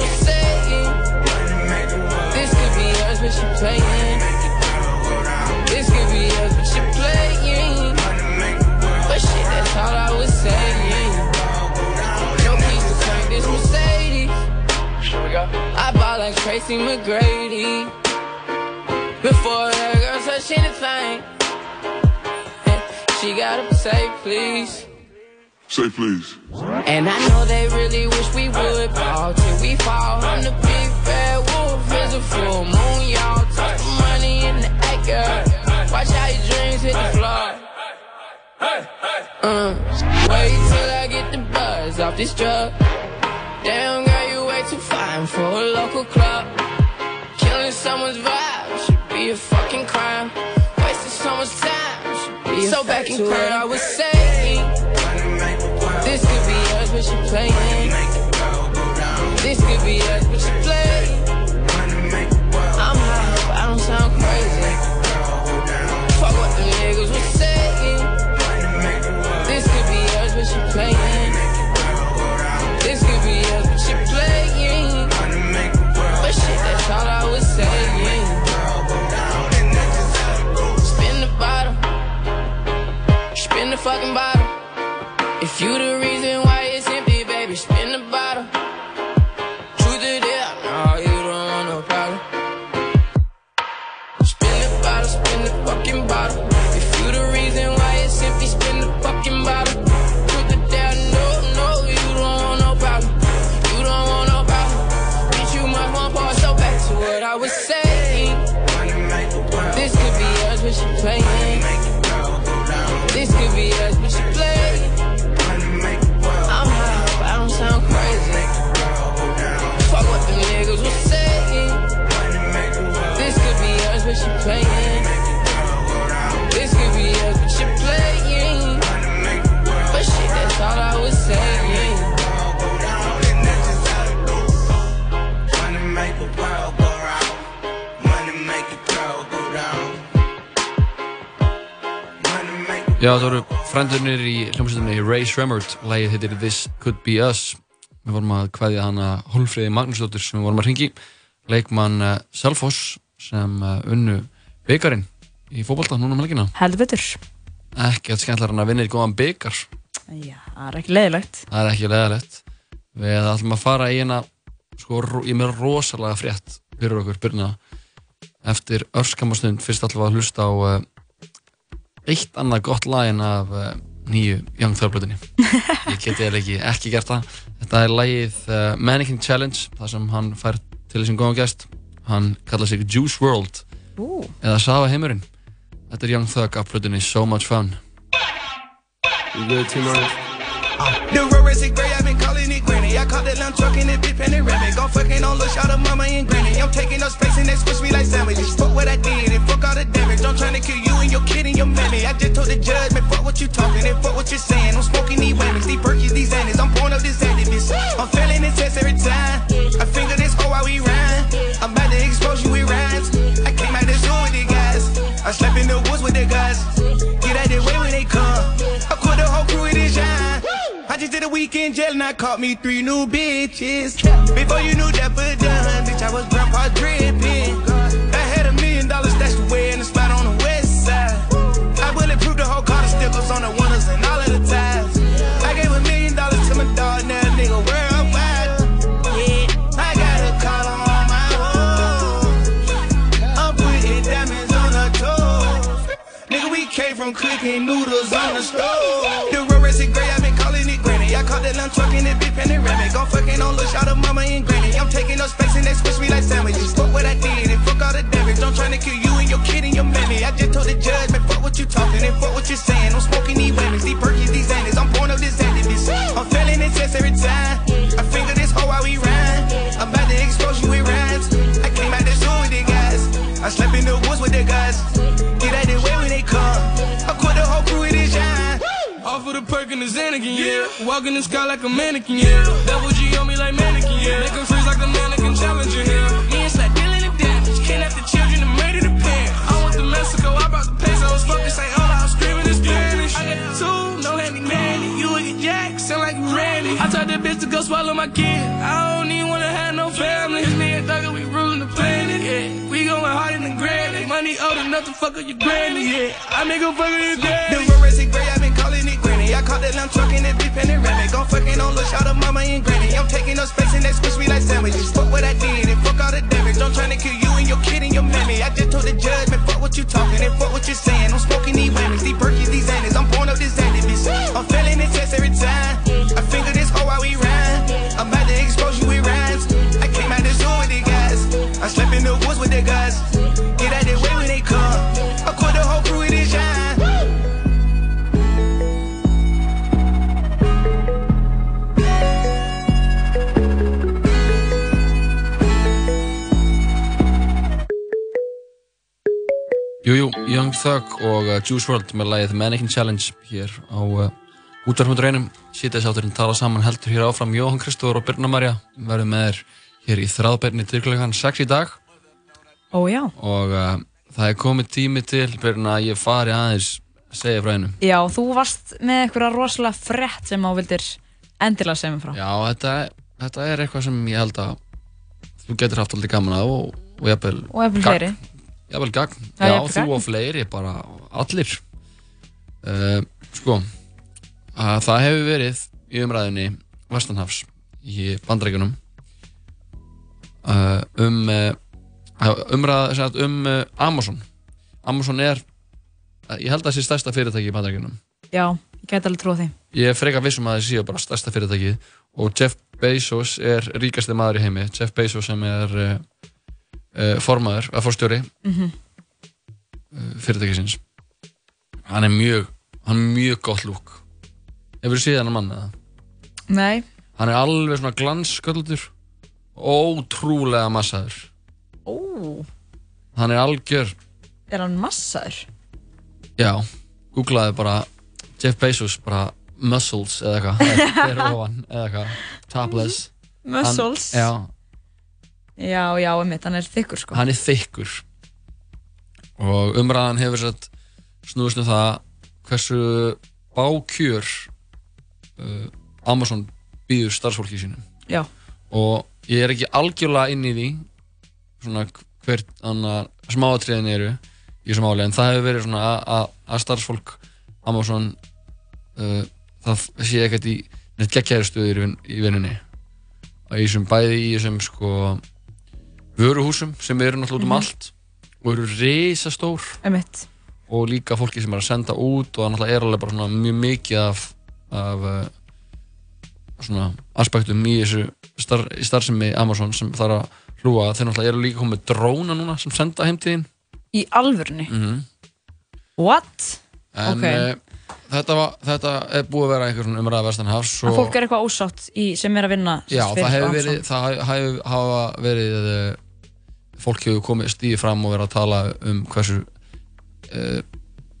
The saying. This could be us, but she playing. This could be us, but she playing. But shit, that's all I was saying. No keys to crank this Mercedes. I bought like Tracy McGrady. Before that girl touch anything, she gotta say please. Say please. And I know they really wish we would ball till we fall. I'm the big bad wolf, here's a full moon, y'all. Talk the money in the acre. Watch how your dreams hit the floor. Uh, wait till I get the buzz off this drug. Damn, girl, you way too fine for a local club. Killing someone's vibe should be a fucking crime. Wasting someone's time should be a So back to what I was saying. But she playing. This could be us, but she playing. I'm high, but I don't sound crazy. Fuck what the niggas was saying. This could be us, but she playing. This could be us, but she playing. But shit, that's all I was saying. Spin the bottle. Spin the fucking bottle. If you the Já, það voru frendurnir í hljómsveitinni Ray Shremmerd, lægið heitir This Could Be Us. Við vorum að kveðja hana Hólfríði Magnúsdóttir sem við vorum að ringi, leikmann uh, Selfoss sem uh, unnu byggarinn í fótbolta núna um helgina. Heldur betur. Ekki að skemmtlar hann að vinna í góðan byggar. Já, það er ekki leiðilegt. Það er ekki leðalegt. Við ætlum að fara í eina, sko, ég með rosalega frétt fyrir okkur, byrna eftir örskamastund. Fyrst við að hlusta á uh, eitt annað gott lag en af uh, nýju Young Thug-blöðinni. ég geti eða ekki, ekki gert það. Þetta er lagið uh, Mannequin Challenge, það sem hann fær til þessum góðan gest. Hann kallar sig Juice WRLD Ú. eða Safa heimurinn. Þetta er Young Thug af blöðinni So Much Fun. You good? The road racing gray, I've been calling it granny. I caught that lamb truck in it, panoramic. Gon' fucking on look shot of mama and granny. I'm taking up space and they squish me like sandwiches. Fuck what I did and fuck all the damage. I'm trying to kill you and your kid and your mammy. I just told the judge, man, fuck what you talking and fuck what you're saying. I'm smoking these whammies, these perkies, these annies. I'm pouring up this activist. I'm failing this test every time. I finger this hoe while we rhyme. I'm about to expose you with rhymes. I came out the zoo with the guys. I slept in the woods with the guys. Get out the way when they come. Just did a weekend jail and I caught me three new bitches. Before you knew that but done, bitch, I was grandpa dripping. I had a million dollars stashed away in the spot on the west side. I bulletproof the whole car, the stickers on the windows and all of the ties. I gave a million dollars to my dog, now nigga worldwide. Yeah, I got a collar on my home. I'm putting diamonds on toes. Nigga, we came from cooking noodles on the stove. In big panoramic. I'm fucking on look shot of mama and granny. I'm taking up space and they squish me like sandwiches. Fuck what I did and fuck all the damage. I'm trying to kill you and your kid and your mammy. I just told the judge, man, fuck what you talking and fuck what you're saying. I'm Walk in the sky like a mannequin, yeah. Double G on me like mannequin, yeah. Make freeze like a mannequin challenger, yeah. Me and Slack dealing in damage. Kidnap the children and murder the parents. I went to Mexico, I brought the pesos. Fucking say, oh, I was screaming in Spanish. I got two, no handy nanny. You a get jack, sound like Randy. I told that bitch to go swallow my kid. I don't even wanna have no family. It's me and Thugger, we ruling the planet, yeah. We going harder than granny. Money old enough to fuck up your granny, yeah. I make her fuck up your I caught that truck in it, big panoramic. I'm fucking on look shot of mama and granny. I'm taking up space and they squish me like sandwiches. Fuck what I did and fuck all the damage. I'm trying to kill you and your kid and your mammy. I just told the judge, man, fuck what you talking and fuck what you're saying. I'm smoking these whammies, these perkies, Thug og uh, Juice WRLD með lagið Mannequin Challenge hér á uh, útvarpundur einum sítið sátturinn tala saman heldur hér áfram Jóhann Kristóður og Birna Marja verðum með þér hér í þráðbærni til klukkan 6 í dag Ó já. og uh, það er komið tími til Birna að ég fari aðeins að segja frá einu Já, þú varst með eitthvað rosalega frett sem á vildir endilega segja mér frá. Já, þetta, þetta er eitthvað sem ég held að þú getur haft alltaf gaman að og, og jafnvel Og jafnvel gagn. Fleiri. Jafnvel gagn, Já, já, þú og fleiri, bara allir. Uh, Sko að það hefur verið í umræðinni Vestanhafs í bandrækjunum uh, um uh, sem sagt, um Amazon. Amazon er ég held að það sé stærsta fyrirtæki í bandrækjunum Já, ég gæti alveg trúið því. Ég er frekar vissum að það séu bara stærsta fyrirtæki og Jeff Bezos er ríkasti maður í heimi. Jeff Bezos sem er formaður, að fórstjóri Mhm. uh, fyrirtækisins hann er mjög hann er mjög gott lúk hefur þú séð hann mann eða? Nei, hann er alveg svona glanssköldur ótrúlega massaður ó, hann er algjör er hann massaður? já, googlaði bara Jeff Bezos bara muscles eða eitthvað eða eitthvað topless Muscles? hann, já, Já, já, einmitt, hann er þykkur sko. hann er þykkur og umræðan hefur sett snúðist um það hversu bákjör uh, Amazon býður starfsfólki sínum Já. og ég er ekki algjörlega inn í því svona hvert annar smáatriðin eru í þessu máli en það hefur verið svona að- starfsfólk Amazon uh, það sé ekkert í neitt geggjæri stöður í, vin, í vinnunni og í þessum bæði í þessum sko vöruhúsum sem eru náttúrulega út um Mhm. allt og eru risastór Einmitt. og líka fólki sem er að senda út og það náttúrulega er alveg bara svona mjög mikið af, af uh, svona aspektum í þessu star, í starfsemi Amazon sem þarf að hlúa þeir náttúrulega eru líka komið dróna núna sem senda heimtíðin Í alvörunni? mm -hmm. What? en Ok. uh, þetta, var, þetta er búið að vera einhver svona umræða vestanhafs En fólk er eitthvað ósátt í, sem er að vinna Já, fyrir það hefur Amazon. verið, það hefur hafa verið, uh, fólk hefur komið stíði fram og verið að tala um hversu, uh,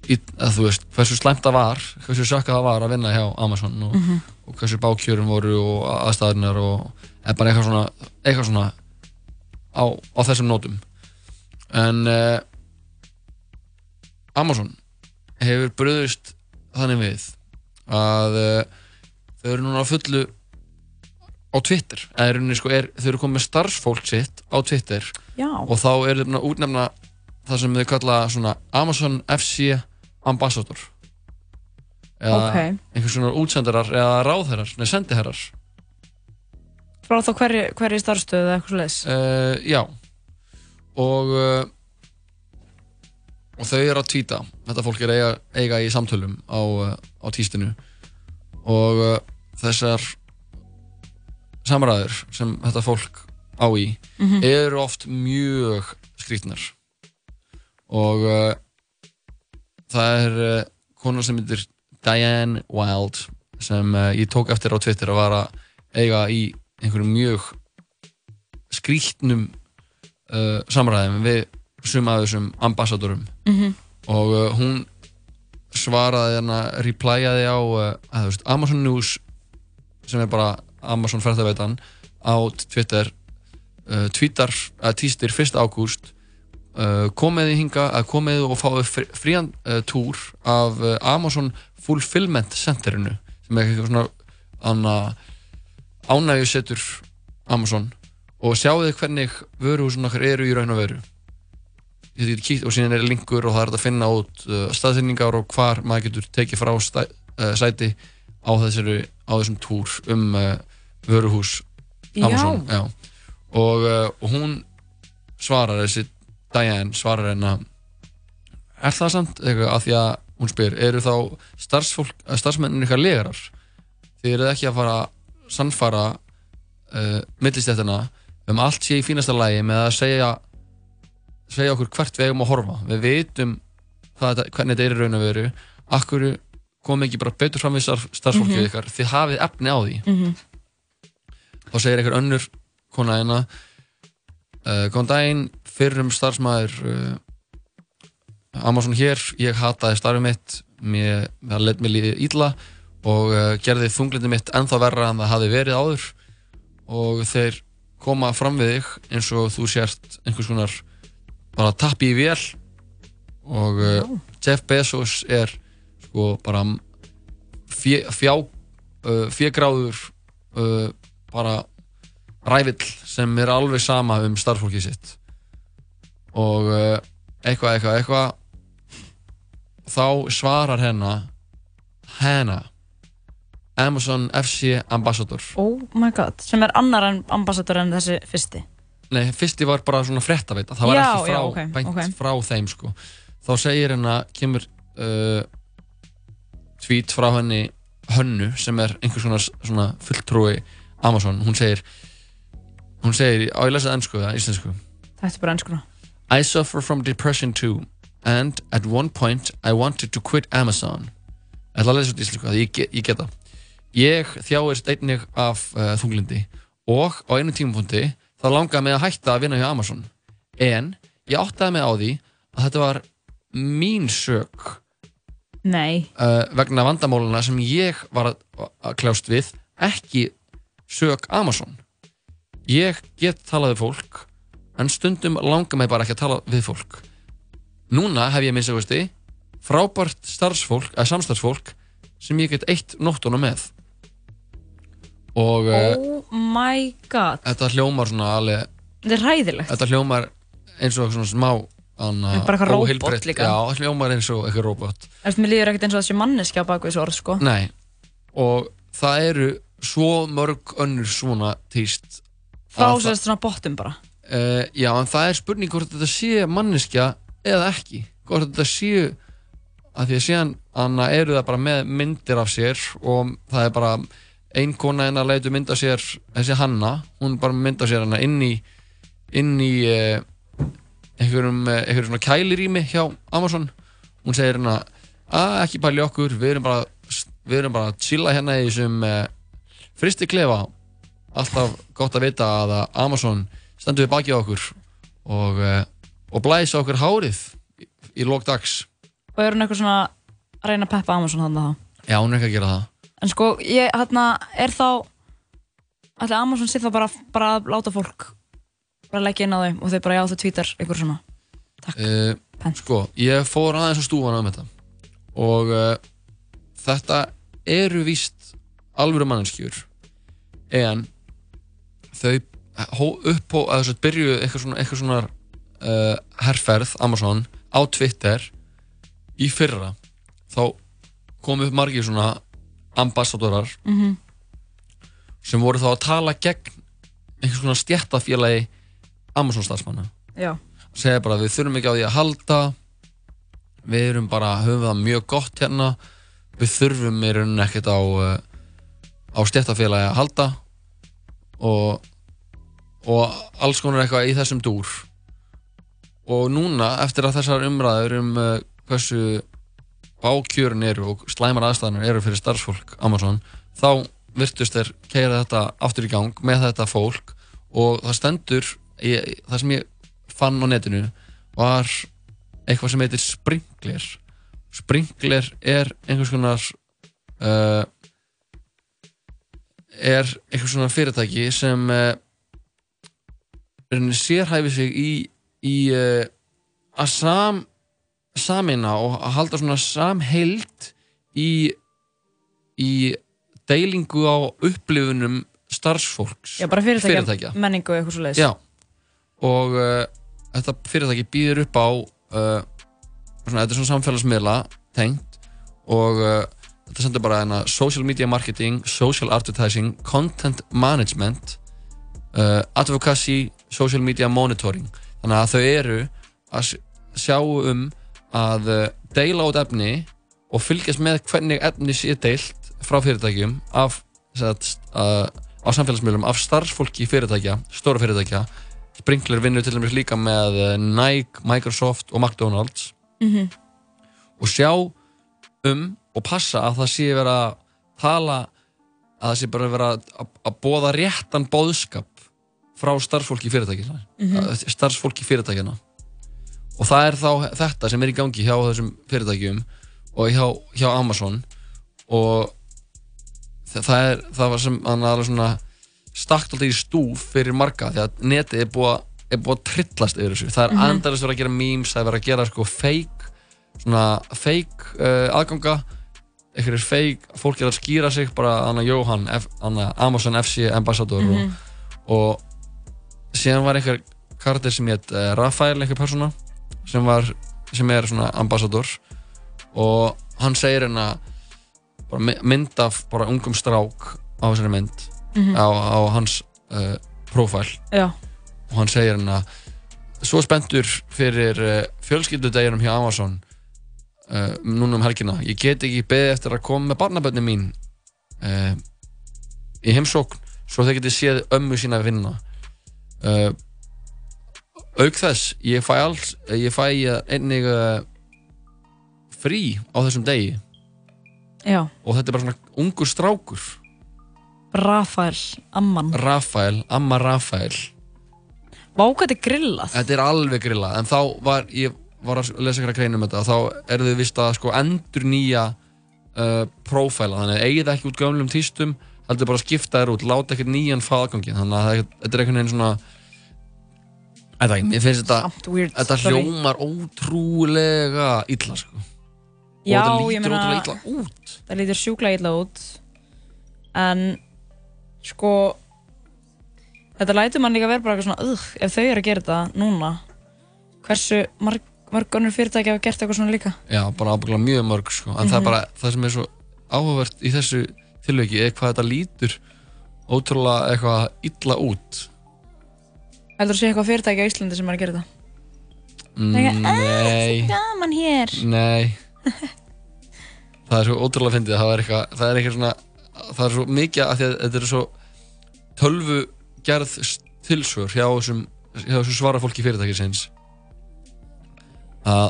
í, að veist, hversu slæmt það var, hversu sjökka það var að vinna hjá Amazon og, Mhm. og hversu bákjörum voru og aðstæðunar og eitthvað svona, eitthvað svona á, á þessum nótum. En uh, Amazon hefur bröðust þannig við að uh, þau eru núna fullu á Twitter eða er, sko, er, þau eru komið starfsfólk sitt á Twitter Já. og þá eru þau búin að útnefna það sem þau kalla svona Amazon FC Ambassador eða Ok. einhvers svona útsendarar eða ráðherrar, nei sendiherrar Frá þá hverju, hverju starfstöðu eða eitthvað svoleiðis? uh, já og uh, og þau eru að tvíta þetta fólk er eiga, eiga í samtölum á, uh, á tístinu og uh, þessar samræður sem þetta fólk á í Mhm. eru oft mjög skrítnar og uh, það er uh, kona sem heitir Diane Wild sem uh, ég tók eftir á Twitter að vara eiga í einhverjum mjög skrítnum uh, samræðum við suma af þessum ambassadorum Mhm. og uh, hún svaraði hérna, replyaði á uh, Amazon News sem er bara Amazon færðaveitan á Twitter uh, tweetar, að týstir 1. ágúst uh, komið í hinga að komið og fáið frí- frían uh, túr af uh, Amazon Fulfillment Centerinu sem er eitthvað svona anna, ánægju setur Amazon og þið hvernig vöruhúsin okkar eru í raun og veru Þið getur kíkt og síðan er linkur og það er að finna út uh, staðsynningar og hvar maður getur tekið frá stæ, uh, sæti á, þessari, á þessum túr um uh, vöruhús Amazon Já. Og, uh, og hún svarar þessi Diane svarar henn að er það samt? Eitthvað að því að hún spyr eru þá uh, starfsmennin eitthvað legarar? Þið eruð ekki að fara að sannfara uh, millistættina um allt sé í fínasta lægi með að segja segja okkur hvert við eigum að horfa. Við hvað, þetta- hvernig þetta er í raun og veru. Akkur kom ekki bara betur fram við starf, starfsfólkið Mhm. ykkar? Þið hafið efni á því. Mhm. Þá segir einhver önnur kona hérna uh, góðan daginn, fyrrum starfsmæður uh, Amazon hér. Ég hataði starfið mitt. Mér, það leitt mér líðið ítla og uh, gerði þunglindi mitt ennþá verra en það hafi verið áður. Og þeir koma fram við þig eins og þú sért einhvers konar bara tappi í vél. Og Jeff Bezos er sko bara fjá fjögráður bara rævill sem er alveg sama um starfsfólkið sitt og uh, eitthvað, eitthvað, eitthvað þá svarar hennar hennar Amazon FC Ambassador Oh my god, sem er annar ambassador en þessi fyrsti Nei, fyrsti var bara svona fréttaveita það var Já, ekki frá, já, ok, beint ok. frá þeim sko. þá segir henn að kemur uh, tweet frá henni Hönnu sem er einhvers svona, svona fulltrúi Amazon hún segir hún segir, á ég lesa ennsku eða íslensku Þetta er bara ennskuna I suffer from depression too and at one point I wanted to quit Amazon Ég ætla að lesa út íslensku, ég, ge- ég geta. Ég þjáist einnig af uh, þunglindi og á einu tímapunkti þá langaði mig að hætta að vinna hjá Amazon. En ég áttaði mig á því að þetta var mín sök Nei, uh, vegna vandamáluna sem ég var að, að kljást við, ekki sök Amazon. Ég get talað við fólk, en stundum langar mig bara ekki að tala við fólk. Núna hef ég minnst að veisti frábært starfsfólk, eða samstarfsfólk sem ég get eitt nóttuna með. Og uh, oh my god þetta hljómar svona alveg, Þetta er hræðilegt þetta hljómar eins og svona smá En bara eitthvað róbot líka. Já, hljómar eins og eitthvað róbot. Eftir mér líður ekkert eins og þessi manneskja á baku þessu orð sko Nei, og það eru svo mörg önnur svona týst Frá sérst svona bottum bara. Uh, Já, en það er spurning hvort þetta sé manneskja eða ekki. Hvort þetta sé að því að síðan anna eru það bara með myndir af sér og það er bara ein kona hennar leitur mynd af sér þessi Hanna, hún bara mynd af sér hennar inn í inn í uh, einhverjum, eh, einhverjum svona kælirými hjá Amazon. Hún segir hérna að ekki pæli okkur, við erum bara við erum bara að chilla hérna í þessum uh, fristi klefa alltaf gott að vita að að Amazon stendur við baki á okkur og, uh, og blæsa okkur hárið í, í lók dags. Og er hún eitthvað svona að reyna að peppa Amazon þannig þá? Já, hún er ekki að gera það. En sko, ég, hérna, er þá Ætli Amazon sé þá bara, bara að láta fólk bara leggja inn á þau og þau bara já þau tvítar eitthvað svona. Uh, sko, ég fór aðeins á stúfana um þetta og uh, þetta eru víst alvöru manneskjur en þau hó- upp á að þess að byrju eitthvað svona, eitthvað svona uh, herrferð Amazon á Twitter í fyrra þá komu upp margir svona ambassadorar Mhm. sem voru þá að tala gegn einhvers svona stjættafélagi Amazon starfsmanna segja bara við þurfum ekki á því að halda við erum bara, höfum það mjög gott hérna við þurfum í rauninni ekkert á uh, á stjættafélagi að halda og og alls konar eitthvað í þessum dúr. Og núna eftir að þessar umræður um uh, hversu bákjörn eru og slæmar aðstæðanir eru fyrir starfsfólk Amazon þá virtust þeir keira þetta aftur í gang með þetta fólk og það stendur ég, það sem ég fann á netinu var eitthvað sem heitir Sprinkler. Sprinkler er einhvers konar uh, er einhvers konar fyrirtæki sem uh, rauninni sérhæfi sig í, í uh, að sam samina og að halda svona samheild í í deilingu á upplifunum starfsfólks já bara fyrirtækja, menningu og eitthvað svo leiðis Já. Og uh, þetta fyrirtæki býður upp á uh, svona, þetta er svona samfélagsmiðla tengt og uh, þetta sendur bara hérna social media marketing, social advertising content management uh, advocacy, social media monitoring. Þannig að þau eru að sjá um að uh, deila út efni og fylgjast með hvernig efni sé deilt frá fyrirtækjum af, sagt, uh, á samfélagsmiðlum af starfsfólki fyrirtækja, stóra fyrirtækja. Sprinkler vinnur til dæmis líka með uh, Nike, Microsoft og McDonalds. Mhm. og sjá um og passa að það sé vera að tala að það sé bara vera að, að bóða réttan bóðskap frá starfsfólki fyrirtækina Mhm. starfsfólki fyrirtækina og það er þá þetta sem er í gangi hjá þessum fyrirtækjum og hjá, hjá Amazon og það, það er það var sem hann alveg svona stakt alltaf í stúf fyrir marga því að netið er búið að er að trillast yfir þessu það er mm. -hmm. endalist verið að gera memes það er verið að gera sko fake svona fake uh, aðganga einhverjir fake, fólk er að skýra sig bara Anna Jóhann, F, Anna Amazon FC ambassador Mhm. og, og síðan var einhver karakter sem hétt uh, Rafael, einhver persóna sem var, sem er svona ambassador og hann segir hérna mynd af bara ungum strák á þessari mynd Mhm. á, á hans uh, profile Já. og hann segir hérna svo spenntur fyrir uh, fjölskyldudeginum hjá Amazon uh, núna um helgina. Ég get ekki beðið eftir að koma með barnabönni mín uh, í heimsókn svo þeir geti séð ömmu sína vinna. Uh, auk þess ég fæ alls ég fæ einnig frí á þessum degi. Já, og þetta er bara svona ungur strákur. Rafael Amman. Rafael, Amma Rafael. Þetta er grillað. Þetta er alveg grillað, en þá var ég var að lesa ykkur að greina um þetta þá eru þau vist að sko endur nýja uh, prófæla, þannig að eigið ekki út gömlum týstum, heldur bara að skipta þér út láta ekkert nýjan faðgangi, þannig að þetta er einhvern veginn svona Þetta, mér finnst þetta, þetta hljómar ótrúlega illa sko. Já, og þetta ég lítur meina ótrúlega illa út. Það lítur sjúklega illa út. En Sko Þetta lætur mann líka vera bara eitthvað svona ef þau eru að gera þetta núna Hversu marg, marg önnur fyrirtæki hafa gert eitthvað svona líka Já, bara ábygglega mjög mörg sko. en það er Mhm. bara það sem er svo áhugavert í þessu tilviki er hvað þetta lítur ótrúlega eitthvað illa út Heldur þú sé eitthvað fyrirtæki á Íslandi sem er að gera þetta? mm, Eitthvað, Nei, Gaman hér nei Það er svo ótrúlega fyndið það er eitthvað, það er eitthvað svona það er svo mikið að að þetta er svo tölvu gerð tilsvör hjá þessum svara fólki fyrirtækisins að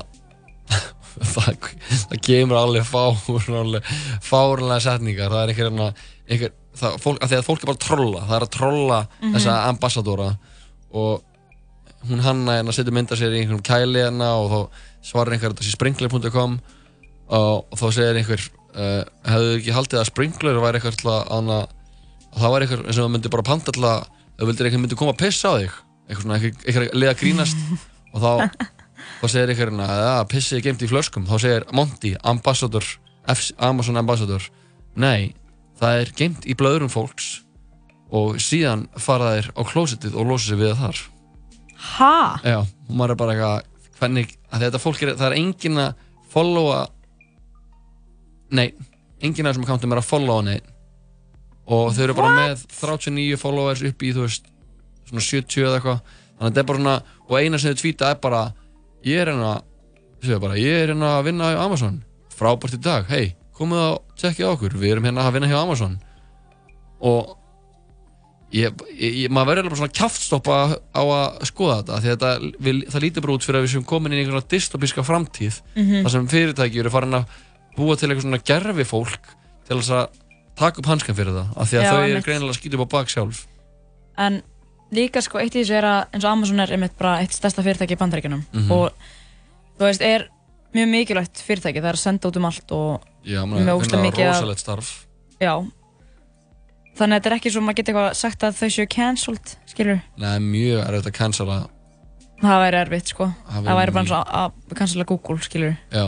það, það kemur alveg fáránlega setningar. Það er einhver, hérna- einhver það, fólk, að því að fólk er bara trolla. Það er að trolla Mhm. þessa ambassadóra og hún hanna hérna setur mynda sér í einhverjum kæli hérna og þá svarar einhver sé sprinkler.com og, og þá segir einhver uh, hefðu þið ekki haldið að sprinkler væri eitthvað að það væri eitthvað það myndi bara panta ef þú vildir einhver myndi koma að pissa á þig. Eitthvað svona, einhver, einhver leið að grínast og þá, þá segir einhver hérna að pissið er geimt í flöskum. Þá segir Monty, ambassador FC, Amazon ambassador nei, það er geimt í blöðurum fólks og síðan fara þeir á klósitið og losa sig við þar. Ha? Já, og maður er bara eitthvað hvernig, þetta fólk er, það er engin að followa nei, engin af þessum accountum er að followa neitt og þau eru bara með 39 followers upp í þú veist, svona 70 eða eitthvað. Þannig að þetta er bara svona, og eina sem þau tvíta er bara, ég er hérna ég er hérna að vinna á Amazon. Frábært í dag, hei, komið og tjekkið á okkur, við erum hérna að vinna hjá Amazon. Og ég, ég, maður verður alveg svona kjáftstoppa á að skoða þetta því að þetta, við, það lítur bara út fyrir að við séum komin í einhverja dystopíska framtíð Mhm. þar sem fyrirtæki eru farin að búa til eitthvað svona gerfi fólk til þess að taka upp hanskan fyrir það af því að Já, þau eru greinilega að skýta upp á bak sjálf. En líka sko eitt í þessu er að eins og Amazon er einmitt bara eitt stærsta fyrirtæki í bandaríkjunum. Mhm. og þú veist, er mjög mikilvægt fyrirtæki, það er að senda út um allt og Já, með maður ógeðslega finna mikið af- rosalegt starf. Já. Þannig að þetta er ekki svo að maður geti eitthvað sagt að þau séu cancelled, skilur Nei, mjög erfitt að cancela Það væri erfitt sko. Það Það væri bara eins og að að cancella Google, skilur Já.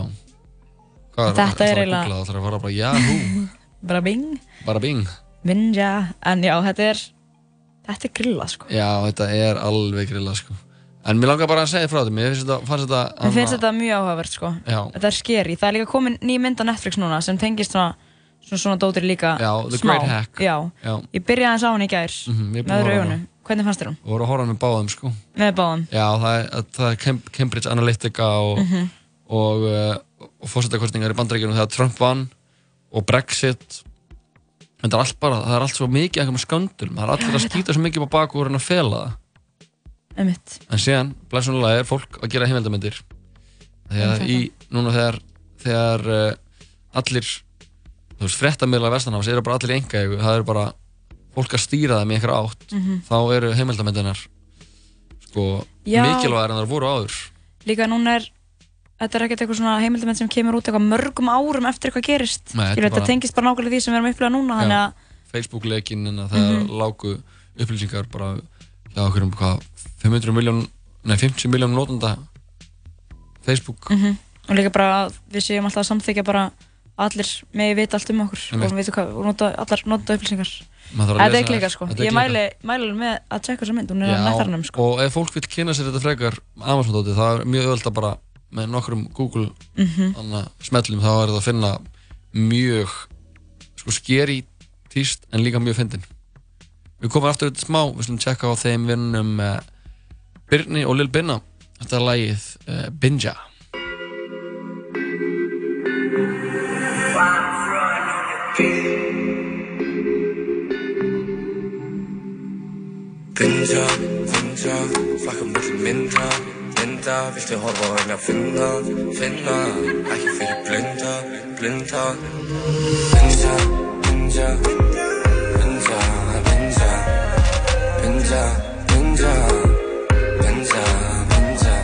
Hvað er Þetta er að eiginlega-? Það ætlar að fara bara Yahoo. Bara bing, Bara bing. Ninja. En já, þetta er Þetta er grilla sko Já, þetta er alveg grilla sko En mér langar bara að segja frá þetta Mér finnst þetta, fannst þetta Mér finnst þetta mjög áhugavert sko Já. Þetta er scary, það er líka komin ný mynd á Netflix núna sem tengist svona svona, svona dótir líka Já, The smá. Great Hack. Já, Já. ég byrjaði aðeins á henni í gær Mhm, ég er búinn með að öðru horfa á augunum Hvernig fannst þér hún? Og voru að horfa með báðum sko Með báðum Já, það er, það er Cam- Cambridge Analytica og, Mhm. og, uh, og fórsetakostningar í bandaríkjunum þegar Trump vann og Brexit Þetta er allt bara, það er allt svo mikið einhverjum sköndulum, það er allir að skýta svo mikið á baku og fela það. Einmitt. En síðan, blessunulega, er fólk að gera heimildamindir Þegar í, núna þegar, þegar uh, allir, þú veist, fréttamiðlar vestanháms eru bara allir enga það eru bara fólk að stýra þeim í einhverja átt Mhm. þá eru heimildamindinar sko, mikilvægir en það voru áður. Líka núna er Þetta er ekkert eitthvað svona heimildamind sem kemur út eitthvað mörgum árum eftir eitthvað gerist Nei, þetta Skilur, þetta bara- tengist bara nákvæmlega því sem við erum að upplega núna Þannig að Facebook-leikinn en að það Mhm. lágu upplýsingar bara hjá okkur um hvað 500 miljón, nei 50 miljón notenda Facebook Mhm. Og líka bara við séum alltaf að samþykja bara allir megi vita allt um okkur Einmitt. og við veitum hvað, og nota, allar nota upplýsingar Þetta er klika þær. sko, Þetta ég mæli, alveg með að tjekka þessa mynd, hún er á Já, nettarnum sko og ef fólk vil kynna sér þetta frekar Amazon-dóti, það er mjög öðvöld að bara með nokkrum Google mm smellum þá er það að finna mjög sko skeri tíst en líka mjög fyndin. Við komum aftur þetta smá, við slum tjekka á þeim vinnum uh, Birni og Lil Binna. Þetta er lagið uh, Binja. Binja, binja, flakka milli mynda, binda Viltu horfa á henni að finna, finna Ekki fyrir blinda, blinda Binda, binda Binda, binda Binda, binda Binda, binda Binda,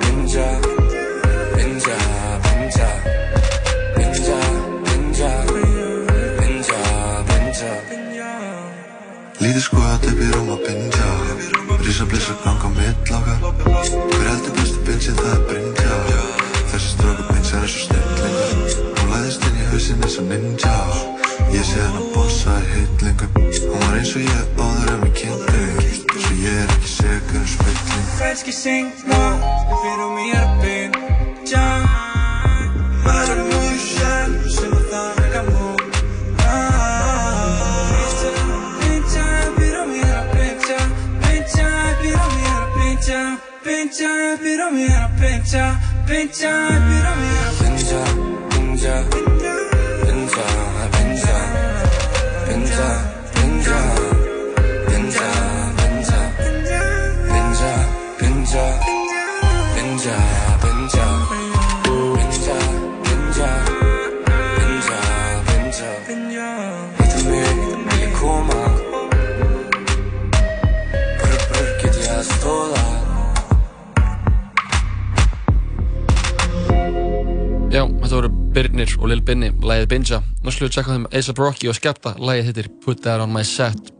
binda Binda, binda Binda, binda Binda, binda Líður sko að þau byrjum að binda Rísa blissa ganga á mittláka Hver heldur bestu bensinn það er brinnklá Þessi strókum eins er eins og snillingur Hún læðist inn í hausin eins og ninja. Ég sé hann að bossa í heitlingum Hún var eins og ég óður en við kynntum. Svo ég er ekki segur um spillin Franski syng ná, en fyrir mér bein Já pencha, pero me da pencha, pencha, pero me da pencha, pencha, pencha, pencha. Birnir og Lil Binni, lægið Binja. Nú sluðu að tjekka þeim A$AP Rocky og Skepta, lægið hittir Put That On My Set.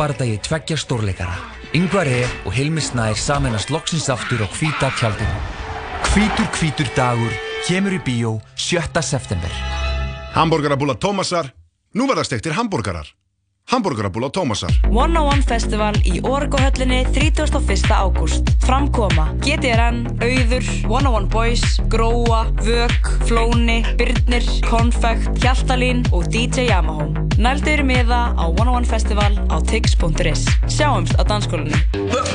bardagi tveggja stórleikara. Yngvarri og Hilmi Snær samennast loksins aftur á hvíta tjaldinu. Hvítur hvítur dagur kemur í bíó 7. september. Hamburgerabúla Tómasar, nú verðast eittir hamburgerar hambúrgarar. Hamburgerabúla Tómasar. 101 Festival í Orgo-höllinni 31. ágúst. Framkoma GTRN, Auður, 101 Boys, Gróa, Vök, Flóni, Byrnir, Konfekt, Hjaltalín og DJ Yamaha. Nældur miða á 101 Festival á tix.is. Sjáumst á dansskólinni.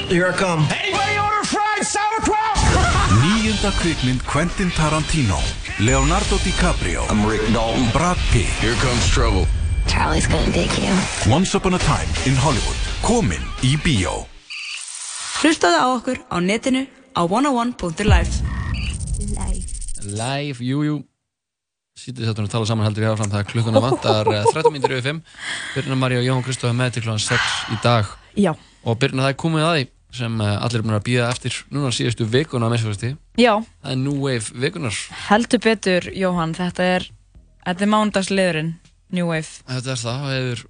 Here I come. Anybody order fried sauerkraut? Níunda kvikmynd Quentin Tarantino Leonardo DiCaprio I'm Rick Dalton Brad Pitt Here comes trouble Charlie's gonna dig you. Once upon a time in Hollywood Komin í bíó Hlustaðu á okkur á netinu á 101.live. Live, jú, jú Sýtið að tala saman heldur ég áfram það klukkuna vantar eh, 13 minnir yfir 5 Birna Marí og Jón Kristóf með til kl. 6 í dag Já. og Birna það er komið að því sem eh, allir er búin að býða eftir núna síðustu vikuna að minnstfæsti Já, það er New Wave vikunar heldur betur, Jóhann. Þetta er, þetta er mánudagsliðurinn, New Wave. þetta er það, það hefur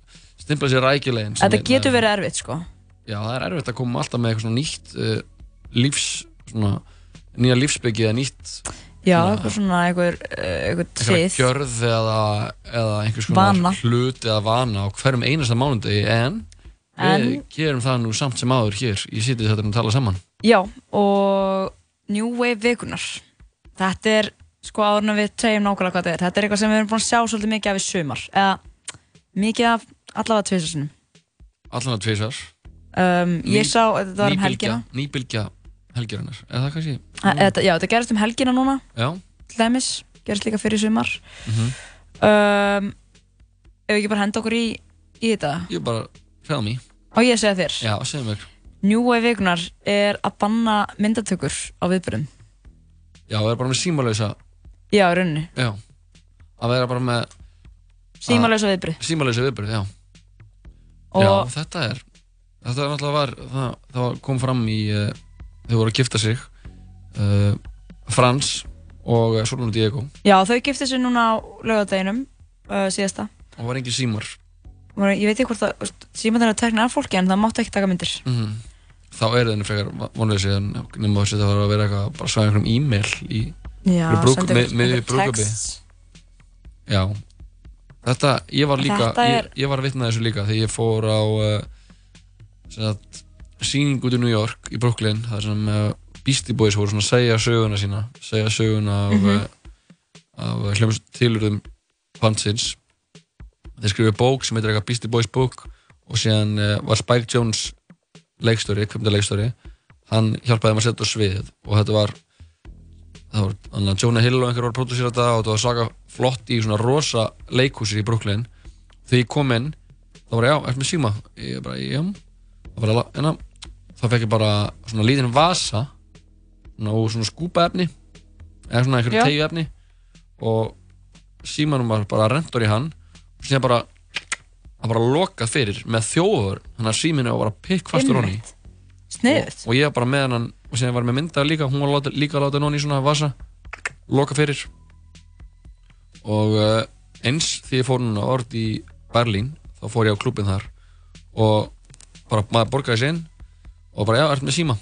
stimplað sér rækjulegin Þetta getur verið erfitt, sko. já, það er erfitt að koma alltaf með eitthvað nýtt uh, lífs, svona nýja lífsbyggi eða nýtt Já, eitthvað svona, eitthvað, eh, eitthvað sið. gjörð eða, eða einhvers konar hlut eða vana á hverjum einasta mánudegi en, En- við gerum það nú samt sem áður hér í sítið þetta að tala saman Já, og New Wave vikunar. Þetta er, sko, en við segjum nákvæmlega hvað þetta er. Þetta er eitthvað sem við erum búin að sjá svolítið mikið af í sumar. Eða, mikið af allavega tvisasunum. allan að tveisar Um, ég sá, þetta var um helgina. nýbylgja helgirinnar, er það kannski? Æ, Þetta, já, þetta gerist um helgina núna, já, til dæmis. Gerist líka fyrir sumar. mm Um, ef við ekki bara henda okkur í, í þetta. ég bara tell me Og ég segja þér. já, segðu mér Wave vikunar er að banna myndatökur á viðbyrjum. já, það er bara með símalausa Já, í rauninni. já, að vera bara með Símalausa viðbrögð. símalausa viðbröð, já Og- já, þetta er þetta er náttúrulega var, það, það kom fram í uh, þau voru að gifta sig uh, Frans og uh, Solon og Diego Já, þau gifti sig núna á laugardeginum uh, síðasta. og var engin símar Var- Ég veit ekki hvort það, síma þeirra teknir af fólki en það mátti ekki taka myndir. mm þá er þenni frekar vonleysi en nema þess að það var að vera eitthvað bara svæða einhverjum e-mail í Já, sendi með, texts. já. Þetta, ég var líka er- ég, ég var að vitna þessu líka þegar ég fór á uh, sagt, sýning út í New York í Brooklyn þar sem uh, Beastie Boys voru svona að segja söguna sína segja söguna af, mm af hljóms tilurðum pantsins. Þeir skrifuðu bók sem heitir eitthvað Beastie Boys book og síðan uh, var Spike Jones leikstjóri, kvimda hann hjálpaði þeim að setja á svið og þetta var það var þannig að Jonah Hill og einhver var að pródúsera þetta og þetta var svaka flott í svona rosa leikhúsi í Brooklyn. Þegar ég kom inn þá var ég, já, ertu með síma? ég bara, já. Þá var ég, enna þá fekk ég bara svona lítinn vasa svona, og svona skúpaefni eða svona einhverju tegjuefni og símanum var bara rendur í hann. Og síðan bara það bara lokað fyrir með þjóður þannig að síminu var bara pikkfastur honni og, og ég var bara með hann og síðan var með myndaði líka hún var láta, líka að láta hann í svona vasa loka fyrir. Og uh, eins því ég fór núna orð í Berlín þá fór ég á klubin þar. Og bara maður borgaði sér inn og bara já, ertu með síma?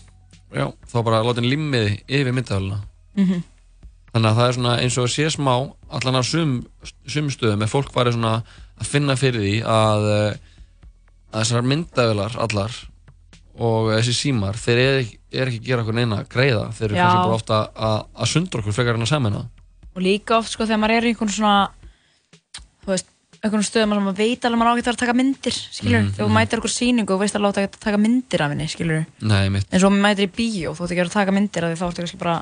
Já, þá bara láta hann limmiði yfir myndaðalina Mhm. þannig að það er svona eins og sé smá allan á sum, sum stöðum er fólk farið svona að finna fyrir því að, eh, að þessar myndavelar allar og þessi símar þeir eru ekki, er ekki að gera okkur neina greiða þeir eru kannski bara ofta að, að sundra okkur frekar en að semina Og líka oft, sko, þegar maður er í einhvern svona, þú veist, einhvern stöðum sem maður veit alveg að maður á ekki að taka myndir, skilur. Mhm, Þegar þú mhm. mætir einhver sýningu og veist að láta að taka myndir af henni, skilur. Nei, En svo mætir í bíó, þú ert ekki að taka myndir af því þá ertu kannski bara,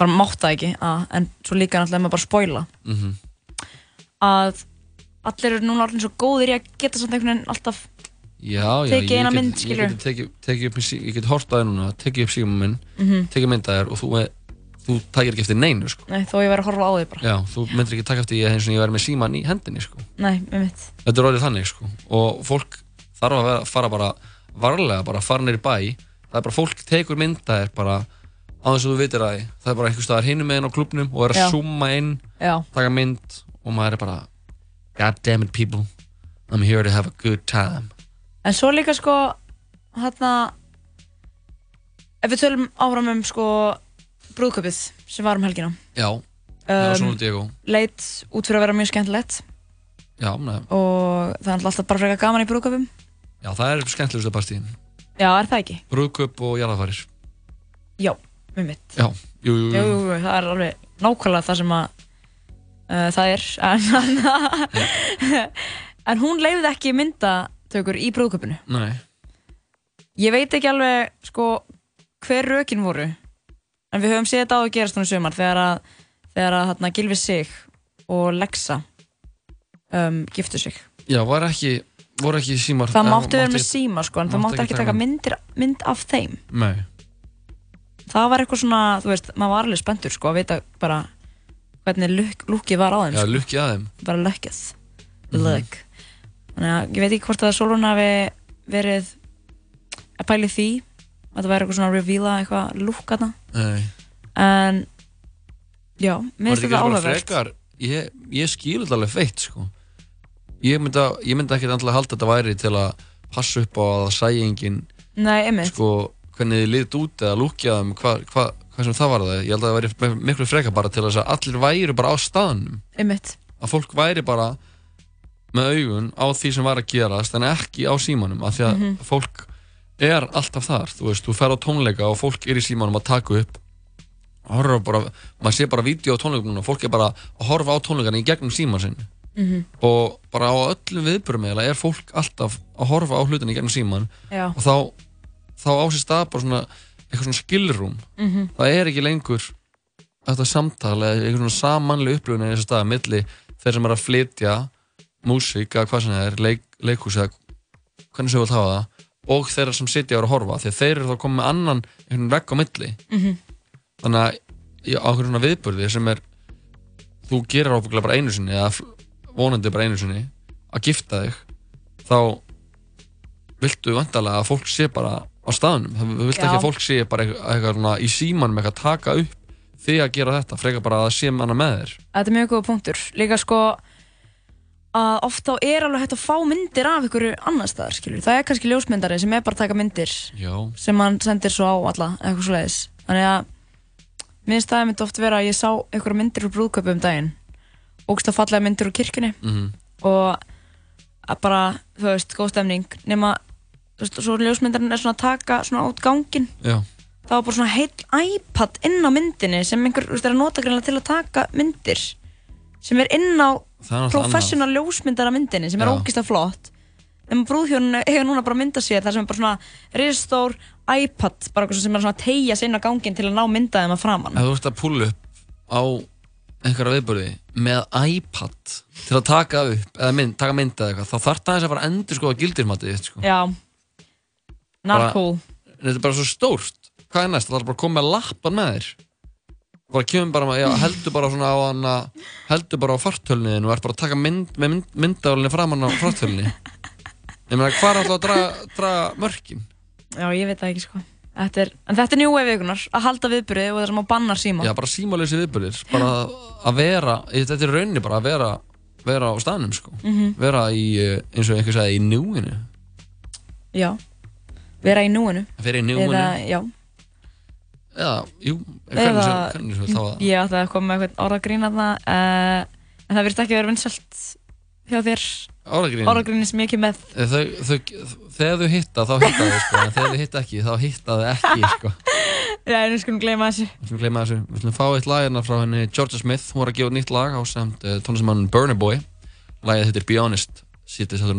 bara mátt það ekki, að, en svo líka náttúrulega maður bara spoila. mm Að allir eru núna allir svo góðir í að geta samt einhvern veginn alltaf, Já, já, Tekið eina mynd, sí- ég get hort að þér núna, tekið upp síma minn Mhm. tekið myndaðir og þú, þú takir ekki eftir neinu sko. nei, þó ég væri að horfa á því bara. Já, þú myndir ekki taka eftir ég eins og ég væri með síman í hendinni sko. Nei, með mitt. Þetta er orðið þannig sko. og fólk þarf að vera, fara bara varlega, bara fara neyri bæ það er bara fólk tekur myndaðir bara á þess að þú vitir að það er bara einhver staðar hinum meginn á klubnum og er að zooma inn Já. taka mynd og maður er bara God damn it people I'm here to have a good time En svo líka sko hérna ef við tölum áfram um sko brúðköpið sem var um helgina. Já, var Um, svona Diego. leit út fyrir að vera mjög skemmtilegt. Já, neða. og það er alltaf bara frekar gaman í brúðköpum Já, það er skemmtilegustu partíin Já, er það ekki? Brúðköp og jarðafarir Já, með mitt. Já, jú, jú, Jú, jú, það er alveg nákvæmlega það sem að uh, það er. En, en hún leiði ekki myndatökur í brúðköpunu Nei, Ég veit ekki alveg sko hver rökin voru en við höfum séð þetta á að gerast núna í sumar þegar að, þegar að hérna, Gilvi Sig og Lexa um, giftu sig. Já, var ekki voru ekki símar Það mátti vera með síma sko en það mátti ekki taka mynd myndir, mynd af þeim. Nei, Það var eitthvað svona, þú veist, maður var alveg spenntur sko að vita bara hvernig lúk, lúkið var á þeim já, sko. lukki að þeim. Bara lökkið Mhm. Þannig að ég veit ekki hvort að Solon hafi verið að pæli því að það væri eitthvað svona reveala eitthvað lúk að Nei. En já, mér finnst þetta áhugavert. Ég, ég skil þetta alveg feitt sko. Ég myndi, myndi ekki alltaf halda þetta væri til að passa upp á að það sæi engin sko, hvernig þið lit út eða lúkja þeim, hvað hva, hva sem það var það. Ég held að það væri miklu frekar bara til að allir væri bara á staðnum. Einmitt. Að fólk væri bara með augun á því sem var að gerast en ekki á símanum af því að Mhm. fólk er alltaf þar þú veist, þú fer á tónleika og fólk er í símanum að taka upp bara, maður sé bara vídeo á tónleikum og fólk er bara að horfa á tónleikana í gegnum síman sinn Mhm. og bara á öllum eiginlega er fólk alltaf að horfa á hlutin í gegnum síman Já. og þá, þá á sér stað bara svona eitthvað svona skilrúm Mhm. það er ekki lengur þetta samtal eða eitthvað svona samanlega upplifun í þessu staði milli þeir sem er að flytja músík eða hvað sem það er, leik, leikhús eða hvernig sem við vilt hafa það og þeirra sem sitja eru að horfa því þeir eru þá komið með annan einhvern vegg á milli. Mhm. þannig að á einhverjum svona viðburði sem er þú gerir ábygglega bara einu sinni eða vonandi bara einu sinni að gifta þig þá viltu vantarlega að fólk sé bara á staðnum. Þú vilt ekki að fólk sé bara eitthvað, eitthvað svona, í símanum eitthvað að taka upp þig að gera þetta, frekar bara að sé manna með þér. Þetta er mjög góða punktur. Líka sko að oft þá er alveg hægt að fá myndir af ykkur annar staðar, skilur það er kannski ljósmyndari sem er bara að taka myndir Já. sem hann sendir svo á alla eitthvað svo leiðis þannig að mér finnst það myndi oft vera að ég sá ykkur myndir úr brúðköpu um daginn ógst að fallega myndir úr kirkjunni Mhm. og að bara, þú veist, góð stemning nema, þú veist, svo ljósmyndarinn er svona að taka svona át gangin Já. það var bara svona heill iPad inn á myndinni sem einhver, þú veist, er að nota greinlega til að taka myndir sem er inn á Professional ljósmyndara myndinni sem er ógist flott. En brúðhjónu hefur núna bara myndað sér þar sem er bara svona ristór iPad bara eitthvað sem er svona að tegja sig inn á gangin til að ná myndaðum að framann þú ert að púla upp á einhverja viðbörði með iPad til að taka upp eða mynd, taka mynd eða eitthvað þá þarf það þess að bara endur sko að gildirmatið sko. Já, not Bara- cool. Þetta er bara svo stórt. Hvað er næst, það er bara að koma með lappan með þér bara kemur bara, já, heldur bara svona á hana heldur bara á fartölniðin og ert bara að taka mynd með mynd, myndaðalinni framann á fartölni ég meina, hvað er alltaf að draga, draga mörkin? Já, ég veit það ekki sko. Þetta er, En þetta er njú vikunar, að halda viðburði og það sem að banna síma. Já, bara símalösi viðbörðir bara að vera, þetta er rauninni bara að vera vera á staðnum sko. Mhm. vera í, eins og einhver sagði, í núinu. Já, vera í núinu. Vera í núinu. Eða, já eða, jú, hvernig sem, þá það Ég átti að koma með eitthvað orðagrín þarna uh, En það virðist ekki verið vinsalt hjá þér Orðagrín? Orðagrín sem ég ekki með þau, þau, þegar þau hitta þá hitta þau sko en þegar þau hitta ekki þá hitta þau ekki sko Já, en við skulum gleyma þessu Við skulum gleyma þessu. Við skulum fá eitt lag hérna frá henni Georgia Smith. Hún var að gefa nýtt lag á samt uh, tónlismann Burna Boy. Lagið heitir Be Honest. Sýttist að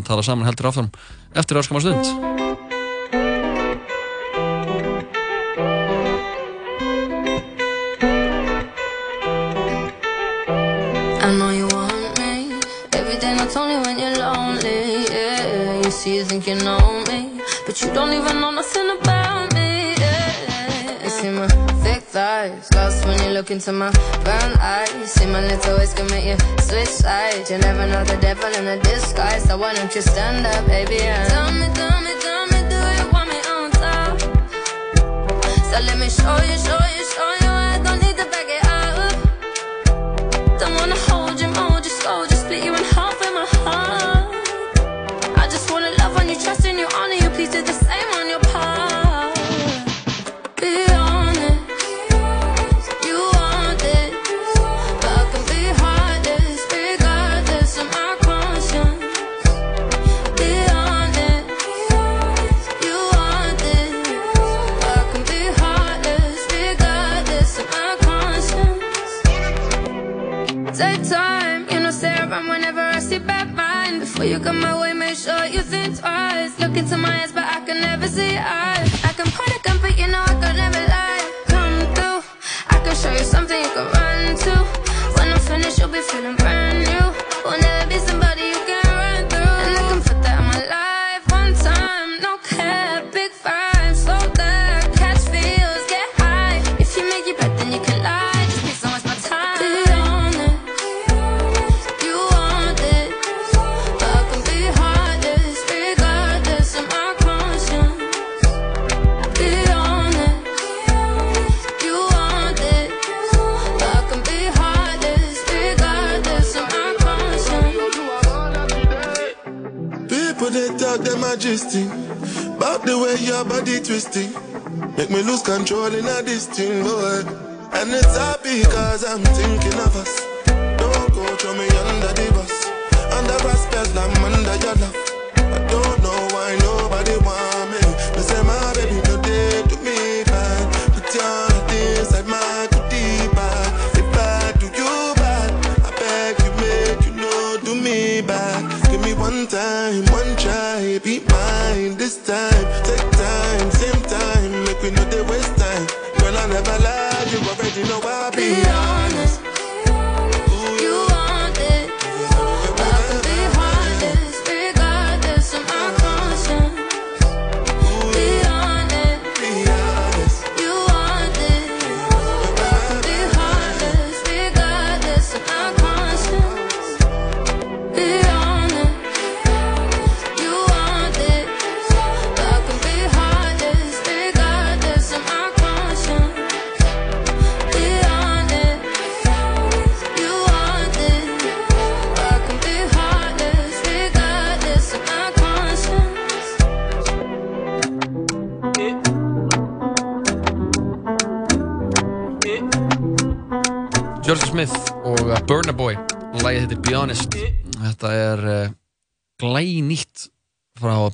think you know me, but you don't even know nothing about me. Yeah, you see my thick thighs, lost when you look into my brown eyes. You See my little ways can make you switch sides. You never know the devil in a disguise, so why don't you stand up, baby? And tell me, tell me, tell me, do you want me on top? So let me show you, show you, show you. I don't need to back it up. Don't wanna did the same on your part. Be honest, you want this. But I can be heartless, regardless of my conscience. Be honest, you want this. But I can be heartless, regardless of my conscience. Take time, you know, Sarah, whenever I see bad mind. Before you come my way sure you think twice. Look into my eyes, but I can never see eyes. I can point a gun, but you know I could never lie. Come through, I can show you something you can run to. When I'm finished, you'll be feeling twisting. Make me lose control in a this thing, boy And it's happy cause I'm thinking of us. Don't go throw me under the bus. Under spell, I'm under your love yeah.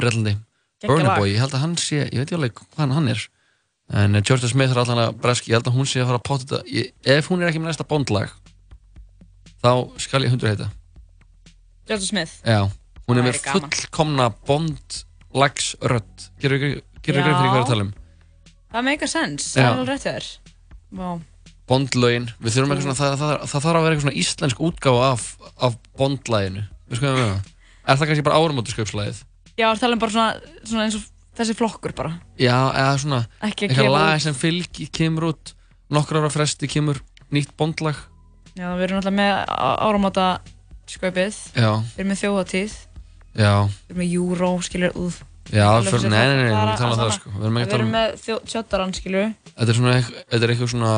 Breitlandi Geggjað Burna lag. Boy, ég held að hann sé ég veit ekki alveg hvað hann er en uh, George Smith er allan að breski ég held að hún sé að fara að potta þetta. Ég, ef hún er ekki með næsta bondlag þá skal ég hundur heita. George Smith. Já, hún er með fullkomna bondlagsrödd. Gerðu ykkur fyrir hvað ég er að tala um? Það meikar sens, Já. það er alveg rétt þér. Vá, Bondlögin, við þurfum eitthvað svona, það, það, það, það þarf að vera eitthvað svona íslensk útgáfa af, af Bondlæginu, við skoðum við það. Er það kannski bara áramótisköpslægið? Já, það er bara svona, svona eins og þessi flokkur bara. Já, eða svona, eitthvað lag sem fylgi kemur út, nokkur ára fresti kemur nýtt Bondlag. Já, við erum alltaf með á- áramóta sköpið. Já. Við erum með þjóðatíð Já, Við erum með Euro, skilur, úð já, fyrir, nei, nei, nei, við erum að tala um það sko, við erum Við erum um, með tjöttarann, skilur. Þetta er svona, eitthvað- þetta er eitthvað svona,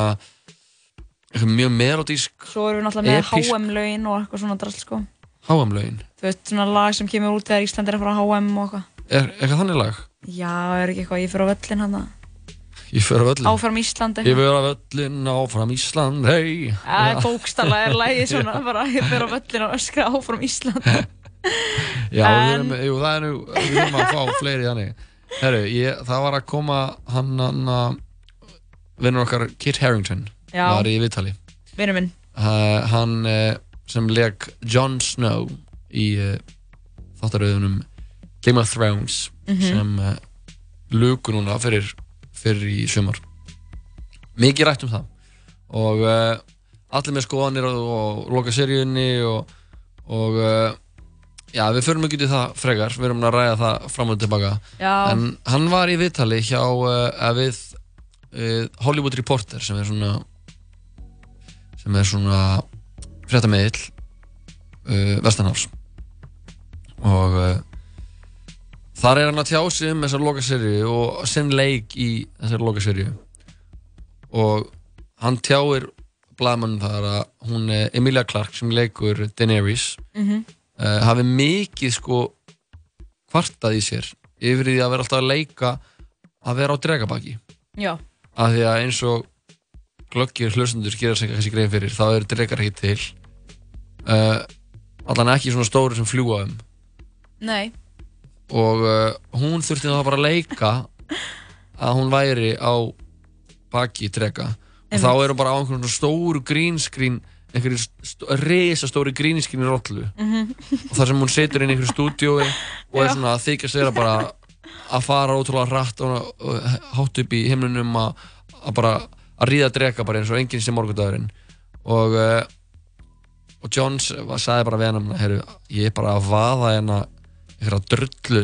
eitthvað mjög melodísk Svo erum við náttúrulega með. HM-lögin og eitthvað svona drasl, sko HM-lögin. Þú veist, svona lag sem kemur út þegar Ísland er að fara á HM og eitthvað Er eitthvað þannig lag? Já, er ekki eitthvað, ég fyrir á völlin hann Ég fyrir á völlin. Áfram Ísland Ég fyrir á völlin, áfram Ísland, hei. Það er bókstala, er lagið svona bara, ég fyrir á völlin og öskra áfram Ísland Já, við En- erum, jú, það er nú, við erum að fá fleiri þannig. Herru, ég, það var að koma hann, að vinnur okkar Kit Harington Já. var í viðtali. Vinur minn Uh, hann uh, sem leg Jon Snow í uh, þáttaröðunum Game of Thrones Mhm. sem uh, luku núna fyrir, fyrir í sumar. Mikið rætt um það og uh, allir með skoðanir og, og loka seríunni og, og já, við förum ekki í það frekar, við erum að ræða það fram og tilbaka. Já. En hann var í viðtali hjá við Hollywood Reporter sem er svona sem er svona fréttamiðill uh, Vestanháls og uh, þar er hann að tjá sig um þessar lokaserju og sinn leik í þessar lokaserju og hann tjáir blaðmann þar að hún eh, Emilia Clarke sem leikur Daenerys Mhm. uh, hafi mikið sko kvartað í sér yfir því að vera alltaf að leika að vera á dregabaki Já, af því að eins og glöggir hlustundur gera sig kannski grein fyrir þá eru dregar ekki til. Uh, allan ekki svona stóri sem fljúa um. Nei. Og uh, hún þurfti þá bara að leika að hún væri á baki drega og þá er hún bara á einhvern svona stóru green screen einhverju st risastóri gríniskinni rollu. Mhm. og þar sem hún situr inn í einhverju stúdiói og er svona að þykjast vera bara að fara ótrúlega rætt og, og hátt upp í himnunum að, að bara að ríða drega bara eins og enginn sem morgundagurinn. Og uh, og Jones sagði bara við hann heru, ég er bara að vaða hérna einhverja drullu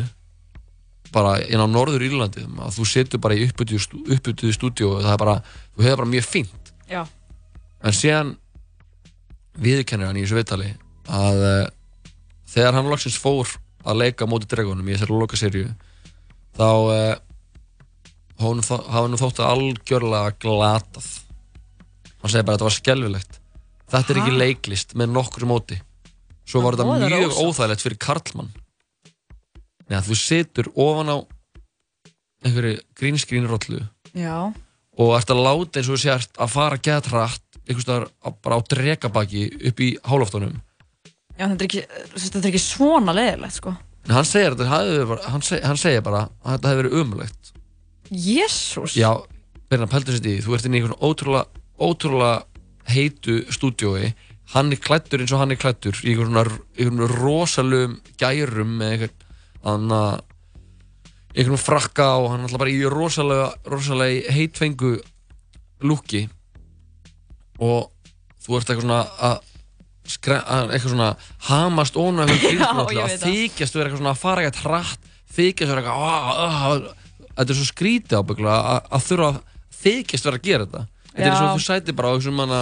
bara inn á Norður Írlandi. Að þú situr bara í uppbyttuðu stúdíu og það er bara, þú hefur bara mjög fínt. Já. en síðan viðkennir hann í þessu viðtali að uh, þegar hann loksins fór að leika móti dregunum í þessari loka serju þá uh, hafa nú þótt að algjörlega glatað. Hann segi bara að þetta var skelvilegt þetta er ekki leiklist með nokkur móti. Svo var þetta mjög óþægilegt fyrir Karlmann. Nei, að þú situr ofan á einhverju grínskrín rollu Já. og ert að láta eins og þú sért að fara gett hratt einhvers staðar á- bara á drekabaki upp í hálóftunum Já, þetta er ekki, þetta er ekki svona leiðilegt, sko. en hann segir, hann, seg, hann segir bara að þetta hefur verið umulegt Jésús. já, verður að pælta sér því þú ert inn í einhvern ótrúlega, ótrúlega heitu stúdiói hann er klættur eins og hann er klættur í einhvern svona einhvern rosalum gærum með einhvern einhvern frakka og hann er alltaf bara í rosalega, rosalega heitfengu lúki. Og þú ert eitthvað svona að eitthvað svona hamast óna Já, eitthvað ég að þykjast vera eitthvað svona að fara eitthvað hratt þykjast vera eitthvað ah, ah, þetta er svo skrítið ábygglega að, þurfa að þykjast vera að gera þetta. Þetta er svo að þú sæti bara á þessum, manna,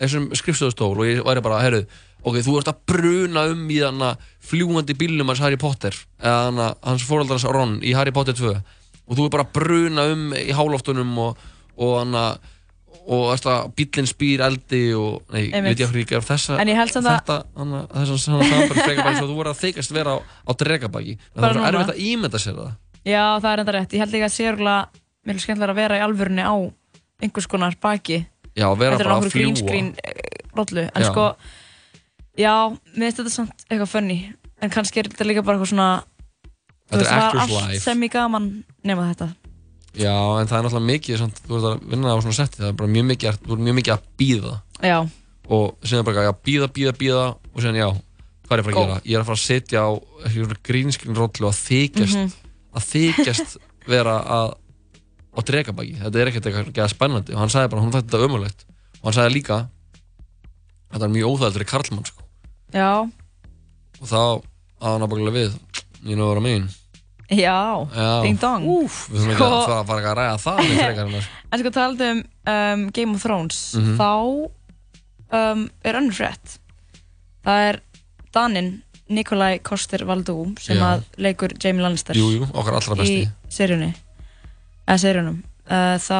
þessum skrifstofustól og ég væri bara, heyrðu ok, þú ert að bruna um í þannig fljúandi bílnum hans Harry Potter eða hana, hans fóröldars Ron í Harry Potter 2 og þú er bara að bruna um í hálóftunum og, og hana og þess að bílinn spýr eldi og, nei, ég Einmitt. veit ég af hverju ég gerð þessa En ég held samt að- þetta, hana, þess að það er frekar bara eins og þú voru að þykast vera á, á dregabaki það Bara er núna. erfitt að ímynda sér það Já, það er enda rétt. Ég held ekki að sé örgulega miklu skemmtilega að vera í alvörunni á einhvers konar baki. já, vera Þetta er bara að fljúa grínskrín rollu. En Já. sko, já, mér finnst þetta samt eitthvað funny. En kannski er þetta líka bara eitthvað svona, Þetta er er actor's allt life. sem í gaman nema þetta. já, en það er náttúrulega mikið samt, þú ert að vinna á svona setti það er bara mjög mikið, þú ert mjög mikið að býða Já, og síðan bara, já, býða, býða, býða og síðan, já, hvað er ég að fara að gera? Ég er að fara að setja á grínskrín rollu að þykjast Mhm. Að þykjast vera að á dregabaki, þetta er ekkert eitthvað spennandi og hann sagði bara, hún þætti þetta ömulegt og hann sagði líka að þetta er mjög óþægilegt fyrir karlmann sko. já, og þá að hann ábyggilega við you know what I mean já, Já. ding dong. Úf, við þurfum ekki að fara, fara ekki að ræða það frekar en sko talandi um, um Game of Thrones, Mhm. þá um, er önnur frétt. Það er Danin Nikolai Koster-Valdú sem Já. að leikur Jamie Lannister Jú, jú, okkar allra besti. í seríunni eða seríunum uh, þá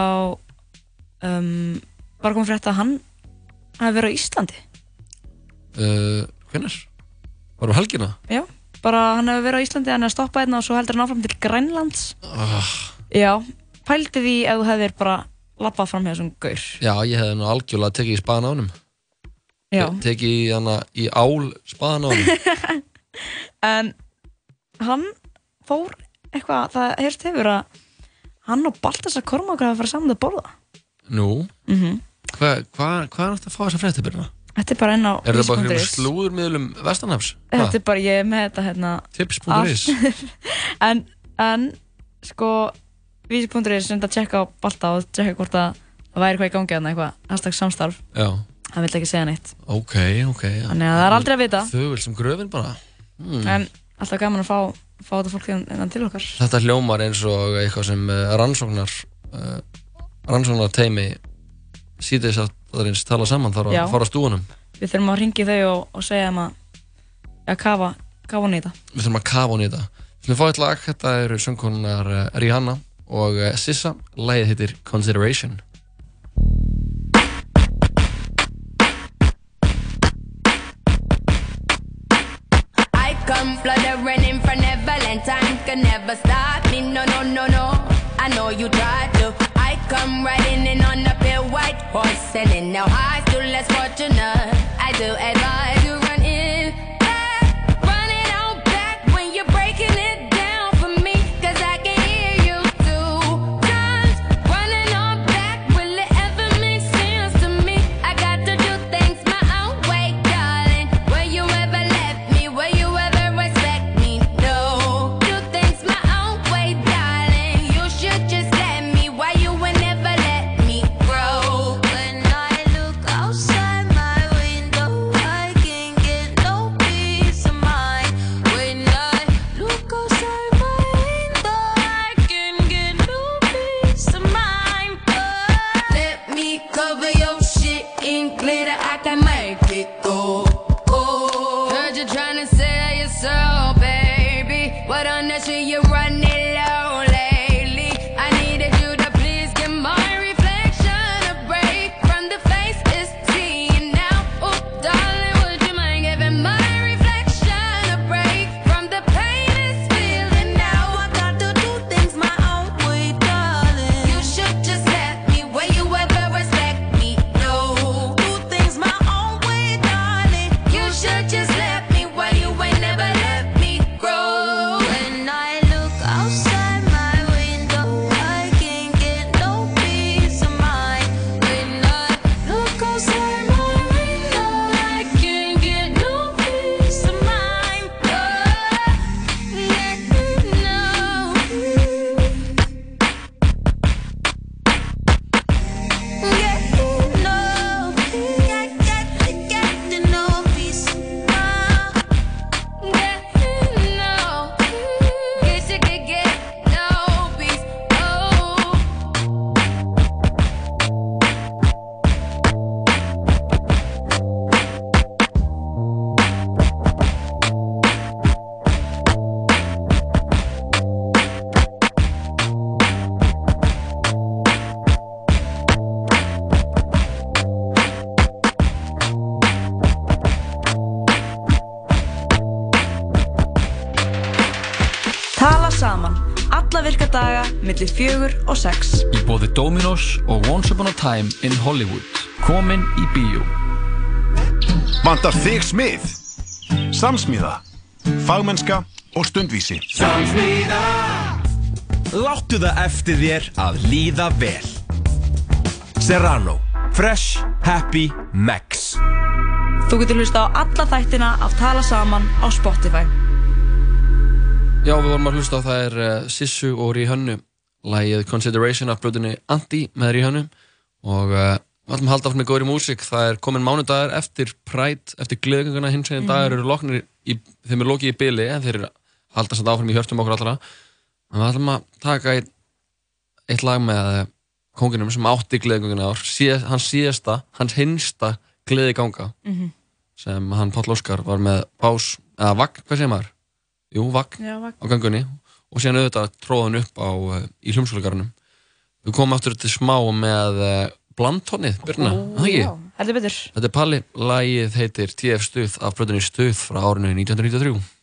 um, bara kom frétt að hann hafi verið á Íslandi uh, Hvenær? Varum helgina? já, bara hann hefur verið á Íslandi hann er að stoppa hérna og svo heldur hann áfram til Grænlands Uh, já, pældi því ef þú hefðir bara lappað fram hjá þessum gaur já, ég hefði nú algjörlega tekið í spaðan á honum Já. Te- Tekið í, hana, í ál spaðan á honum en hann fór eitthvað, það heyrst hefur að hann og Baltasar Kormákur hafa farið saman að borða. Nú, mm hvað hva, hva er þetta að fá þessa fréttibirna? þetta er bara inn á Er það bara einhverjum vísi.is. slúðurmiðlum Vestanhafs? þetta er bara, ég er með þetta hérna. Tips.is en, en sko vísi.is sem að tjekka á Balta og tjekka hvort að það væri eitthvað í gangi þarna, eitthvað, hashtag samstarf. Já, hann vill ekki segja neitt. Ok, ok. Þannig að það er aldrei að vita. Þau vil sem gröfin bara. Hmm. en alltaf gaman að fá, fá þetta fólk innan til okkar. Þetta hljómar eins og eitthvað sem uh, rannsóknar uh, rannsóknar teimi síðan að það er eins tala saman þar að fara stúanum við þurfum að ringi þau og, og segja þeim að að kafa, kafa hún í þetta Við þurfum að kafa hún í þetta Við þurfum að fá eitt lag, þetta eru söngkonunar uh, Rihanna og Sissa. Lagið heitir Consideration never stop me. No, no, no, no. I know you try to. I come riding in on a pale white horse, selling now high, still less fortunate. I do advise Time in Hollywood. Komin í bíó. Vantar þig smið? Samsmíða, fagmennska og stundvísi. Samsmíða Láttu það eftir þér að líða vel Serrano Fresh, happy, max Þú getur hlusta á alla þættina af Tala Saman á Spotify. Já, við vorum að hlusta á það er uh, Sissu og Ríhönnu Lægið Consideration af blöðunni Anti með Ríhönnu og uh, við ætlum að halda áfram með góðri músík það er komin mánudagur eftir Pride eftir gleðgönguna hins veginn Mhm. dagar eru loknir í, þeim er lokið í byli en þeir eru halda samt áfram í hjörtum okkur allra en við ætlum að taka eitt, eitt lag með uh, konginum sem átti gleðgönguna ár síð, hans síðasta, hans hinsta gleðiganga Mhm. sem hann Páll Óskar var með pás, eða vagn, hvað segir maður? Jú, vagn Já, vagn. á gangunni og síðan auðvitað tróðan upp á, uh, í hljómsvölugarnum við komum aftur til smá með uh, blandtónið, Birna, Ó, já, heldur betur. Þetta er Palli, lagið heitir TF Stuð af blöðunni Stuð frá árinu 1993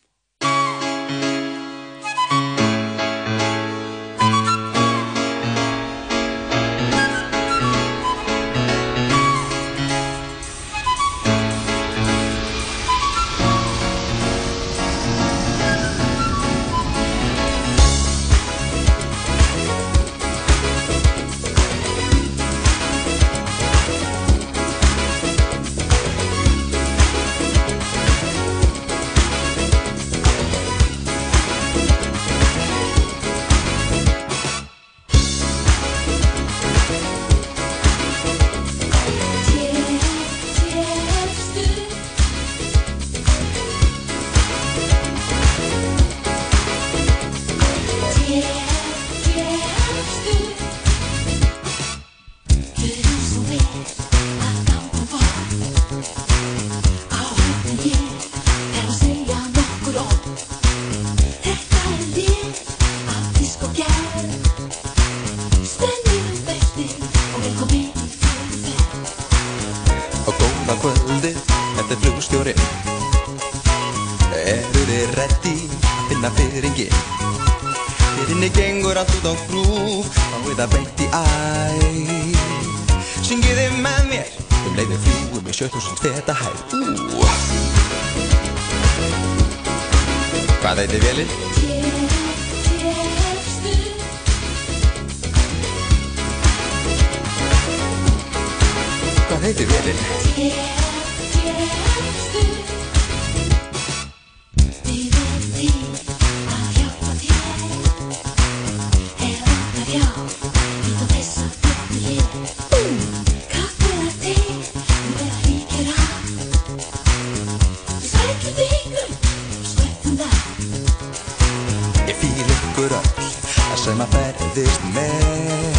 sem að ferðist með.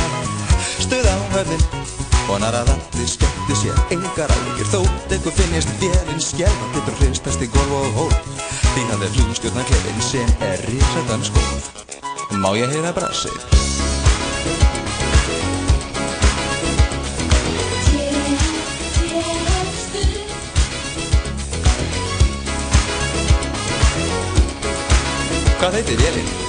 Stuð á höfðin Vonar að allir skemmti sér. Engar áhyggjur þótt ykkur finnist Vélinn skelfa getur hristast í golf og hól. Þín að er hlugstjórna klefin sem er risaðan skóð Má ég heyra brassið? Hvað heitir vélinn?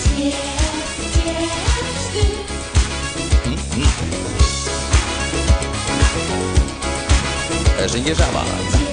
Það syngir saman Mm,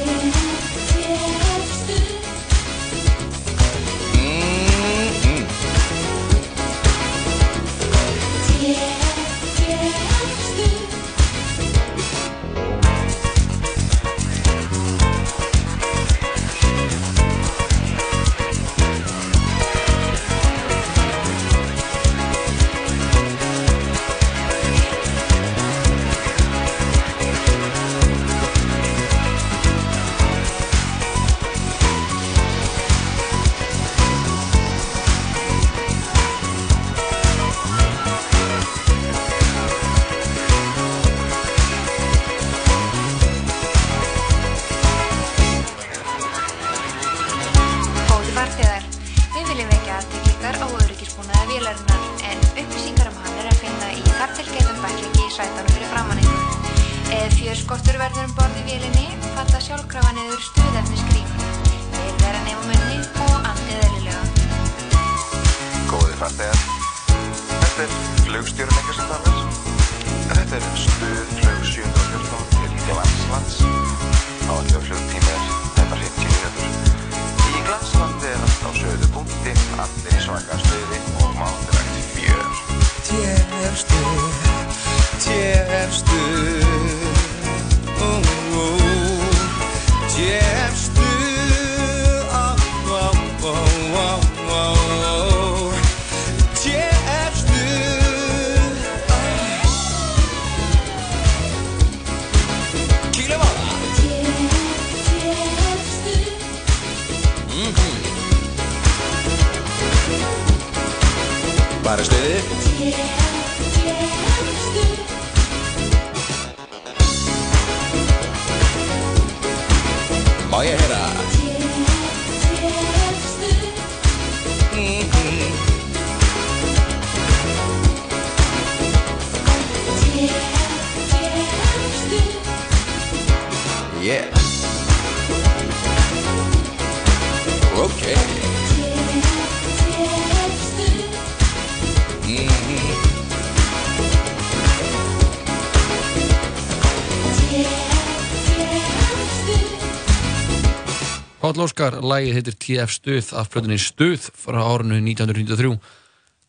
Páll Óskar, lagið heitir TF Stuð af plötunni Stuð frá árinu 1993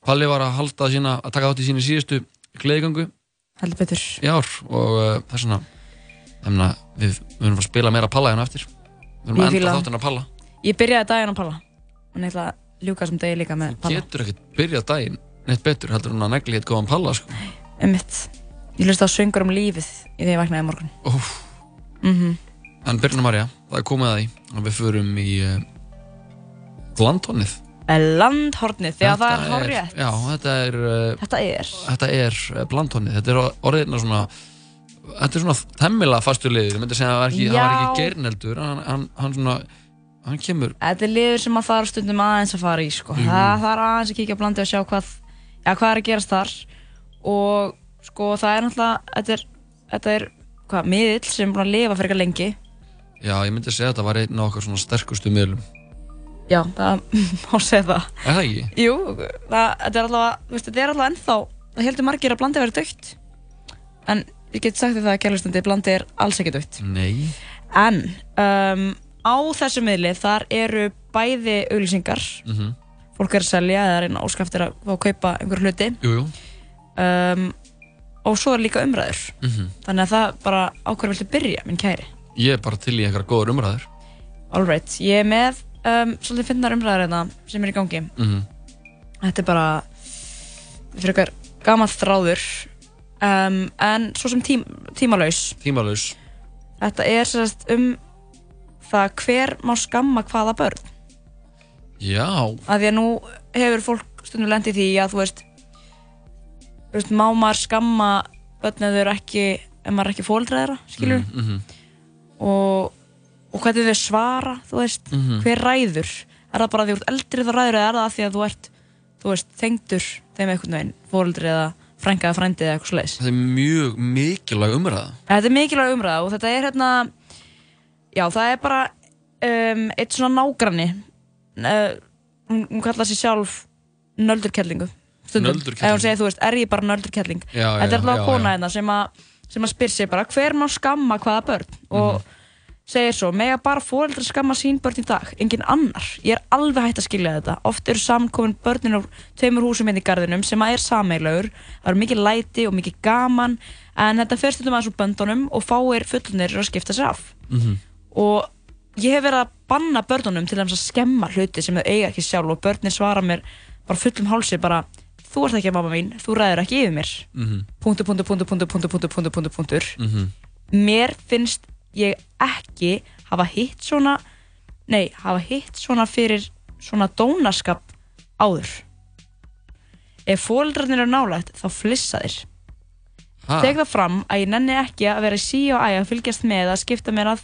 Palli var að halda sína, að taka átt í síni síðustu gleðigangu heldur betur. Í ár og uh, þess vegna þannig að við verðum að spila meira Palla hérna eftir. Við verðum að enda það. þáttina að Palla. Ég byrjaði daginn á Palla. Og ég ætla að ljúka sem degi líka með Palla. getur ekkert byrjað daginn neitt betur heldur en að negli hitt góðan Palla sko. Einmitt. Ég hlusta á söngur um lífið í því en Birna Marja, það er komið að því og við förum í uh, Landhónið Landhornið, þegar það er hárrétt. já, þetta er uh, Þetta er. þetta er Blandhónið þetta er orðina svona þetta er svona temmilega fastur liður. Ég myndi segja að það var ekki, gerneldur hann, hann, hann svona hann kemur Þetta er liður sem maður þarf stundum aðeins að fara í sko. Jú. Það þarf aðeins að kíkja á blandi og sjá hvað, ja, hvað er að gerast þar. Og sko það er náttúrulega þetta er, þetta er hvað, miðill sem er búin að lifa fyrir eitthvað lengi já, ég myndi segja að þetta var einn af okkar svona sterkustu miðlum. Já, það má segja það. Er það ekki? Jú, það, er allavega, þetta er allavega ennþá það heldur margir að blandi verið dögt en ég get sagt þér það að gælustundi blandi er alls ekki dögt Nei. En um, á þessu miðli þar eru bæði auglýsingar. Mm fólk er að selja eða reyna óskaftir að fá að kaupa einhver hluti. Jú, jú. Um, og svo er líka umræður. Mhm. þannig að það bara á hverju viltu byrja, minn kæri Ég er bara til í einhverja góður umræður. Alright, ég er með um, svolítið finnar umræður hérna sem er í gangi. Mm þetta er bara fyrir eitthvað gamall þráður um, en svo sem tím, tímalaus. Tímalaus. Þetta er sérst um það hver má skamma hvaða börn. Já, að því að nú hefur fólk stundum lendið því að þú veist, þú veist má maður skamma börn ef maður er ekki fóldræðra, skilur mm -hmm. Og, og hvernig þau svara þú veist, Mhm. hver ræður. Er það bara því að þú ert eldri þá ræður eða er það því að þú ert þú veist, tengdur þeim einhvern veginn fóldri eða frænka eða frændi eða eitthvað slags Þetta er mjög mikilvæg umræða. Þetta er mikilvæg umræða og þetta er hérna já, það er bara um, eitt svona nágranni uh, hún, hún kallar sér sjálf nöldurkellingu stundum, ef hún segir, þú veist, er ég bara nöldurkelling? Þetta er alveg já, kona hérna sem að sem að spyr sig bara, hver má skamma hvaða börn? Og segir svo, mega bara fóreldrar skamma sín börn í dag, engin annar. Ég er alveg hægt að skilja þetta, oft eru samankomin börnin úr tveimur húsum inn í garðinum sem að er sameiglaugur, það eru mikið læti og mikið gaman, en þetta fer stundum aðeins úr böndunum og fáir fullunir að skipta sér af. Mhm. og ég hef verið að banna börnunum til að skemma hluti sem þau eiga ekki sjálf og börnin svara mér bara fullum hálsi bara, þú ert ekki að mamma mín, þú ræður ekki yfir mér. Mhm. Punktur, punktur, punktur, punktur, punktur, punktur, punktur, punktur mhm. mér finnst ég ekki hafa hitt svona nei, hafa hitt svona fyrir svona dónaskap áður. Ef fólkarnir eru nálægt þá flissa þér teg það fram að ég nenni ekki að vera sí og æg að fylgjast með að skipta mér af,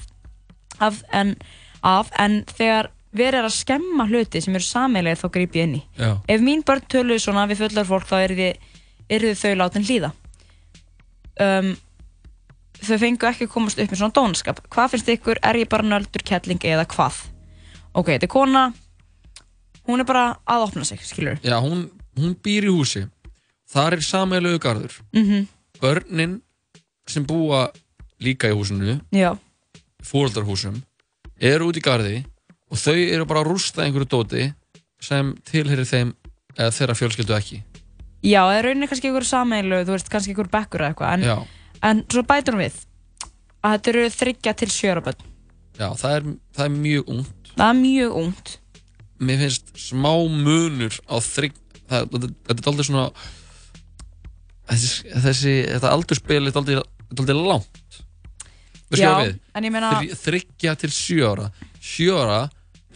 af, en, af en þegar verið er að skemma hluti sem eru sameilegir þá gríp ég inn í. Já. ef mín börn töluðu svona við fullar fólk þá eru þið þau látin hlýða. Um, þau fengu ekki að komast upp með svona dónaskap. Hvað finnst ykkur, er ég bara nöldur kettling eða hvað? Ok, þetta er kona. Hún er bara að opna sig, skilur Já, hún, hún býr í húsi. Þar er sameiglegu garður. Mhm, Börnin sem búa líka í húsinu fóröldarhúsum eru út í garði og þau eru bara að rústa einhverju dóti sem tilherir þeim eða þeirra fjölskyldu ekki. Já, eða rauninni kannski ykkur sameilu, þú veist, kannski ykkur bekkur eða eitthvað en, en svo bætur við að þetta eru þryggja til sjöra börn. Já það, er, það er mjög ungt. Það er mjög ungt. Mér finnst smá munur á þrygg það, þetta, er aldrei svona þessi, þessi þetta aldurspil er aldrei, aldrei langt. Já, en ég meina- Þriggja til sjö ára. Sjö ára,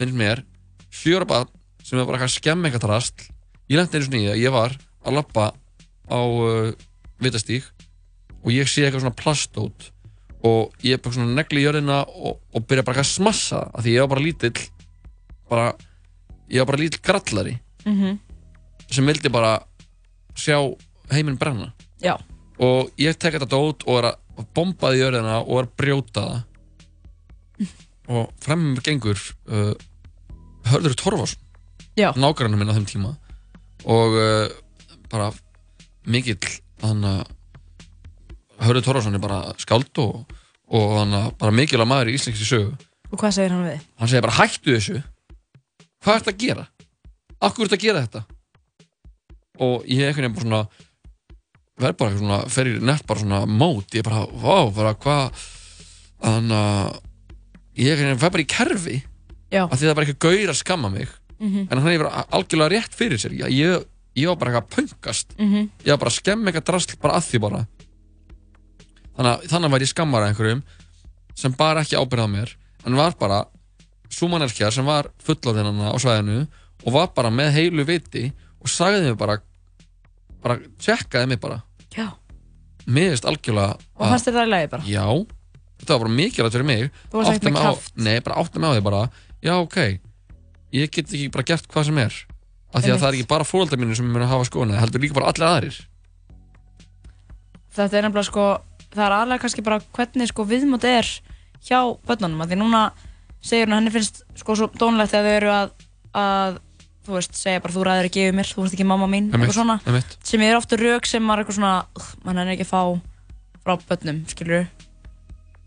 finnst mér Sjö ára barn sem er bara eitthvað að skemma eitthvað drast Ég lendi einu snýði að ég var að lappa á uh, vitastík og ég sé eitthvað svona plastót og ég er bara svona negli í jörðina og, og byrja bara eitthvað að smassa af því ég var bara lítill bara, ég var bara lítill grallari Mhm. sem vildi bara sjá heiminn brenna Já. og ég tek þetta dót og er að bomba því jörðina og er að brjóta það og fremum gengur uh, Hörður Torfarsson nágrannar minn á þeim tíma og uh, bara mikill hann að Hörður Torfarsson er bara skáld og, og hann að bara mikilvæg maður í íslenski sögu Og hvað segir hann við? hann segir bara hættu þessu hvað ert að gera? Akkur ert að gera þetta? og ég einhvern veginn svona verð bara svona, fer í nett bara svona mót, ég bara, vá, bara hvað þannig að ég einhvern veginn fer bara í kerfi. Af því það bara eitthvað gaur að skamma mig Mhm. en hann bara algjörlega rétt fyrir sér ég, ég, ég var bara eitthvað að pöngast Mhm. ég var bara að skemma eitthvað drasl bara að því bara þannig að þannig var ég skammar að einhverjum sem bara ekki ábyrðað mér en var bara súmanelkjar sem var fullorðinana á svæðinu og var bara með heilu viti og sagði mér bara bara tjekkaði mig bara Já. mér veist algjörlega Og fannst það í lagi bara? já, þetta var bara mikilvægt fyrir mig Þú varst ekkert með mig á- kraft. nei, bara átti mig á því bara já, ok, ég get ekki bara gert hvað sem er af því að það er ekki bara fóröldar mínu sem mun að hafa skoðuna heldur líka bara allir aðrir Þetta er nefnilega sko, það er aðlega kannski bara hvernig sko viðmót er hjá börnunum. að Því núna segir hún að henni finnst sko svo dónlegt að þau eru að, að þú veist, segja bara þú ræður að gefa mér, þú veist ekki mamma mín, Einmitt, eitthvað svona. einmitt. Sem er ofta rauk sem maður er eitthvað svona, "Ugh, mann er ekki að fá frá börnum, skilur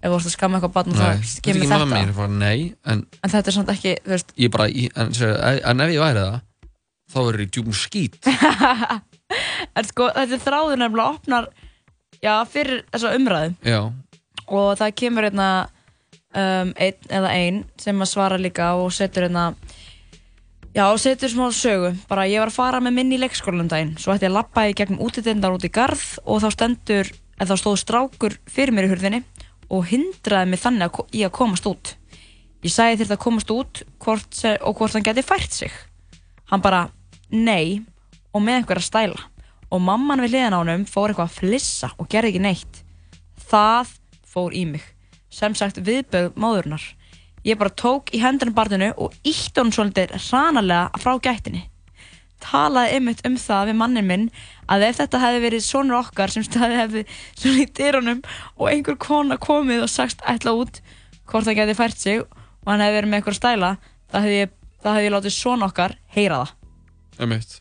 Ef þú veist að skamma eitthvað barn það er kemur þetta. ég bara, nei, en En þetta er samt ekki, veist, ég bara, ég, en, sér, en ef ég væri það þá verður ég djúpum skít. En sko, þetta er þráður nefnilega opnar, já, fyrir þessa umræðu. já, og það kemur hérna um, einn eða ein sem að svara líka og setur hérna já, setur smá sögu. Bara ég var að fara með minn í leikskólanum daginn. Svo ætti ég að lappa í gegnum útidendar út í garð og þá stendur, eða þá stóð strákur fyrir mér í hurðinni og hindraði mig þannig að, í að komast út. Ég sagði þér að komast út hvort, og hvort hann geti fært sig. Hann bara, nei og með einhverja stæla. Og mamman við hliðan á honum fór eitthvað að flissa og gerði ekki neitt. Það fór í mig. Sem sagt viðböð móðurnar ég bara tók í hendurinn barninu og ítt honum svolítið hranalega frá gættinni talaði einmitt um það við mannin minn að ef þetta hefði verið sonur okkar sem staði hefði svona í dyrunum og einhver kona komið og sagst ætla út hvort það geti fært sig og hann hefði verið með eitthvað stæla það hefði ég, hefði ég látið son okkar heyra það. Einmitt.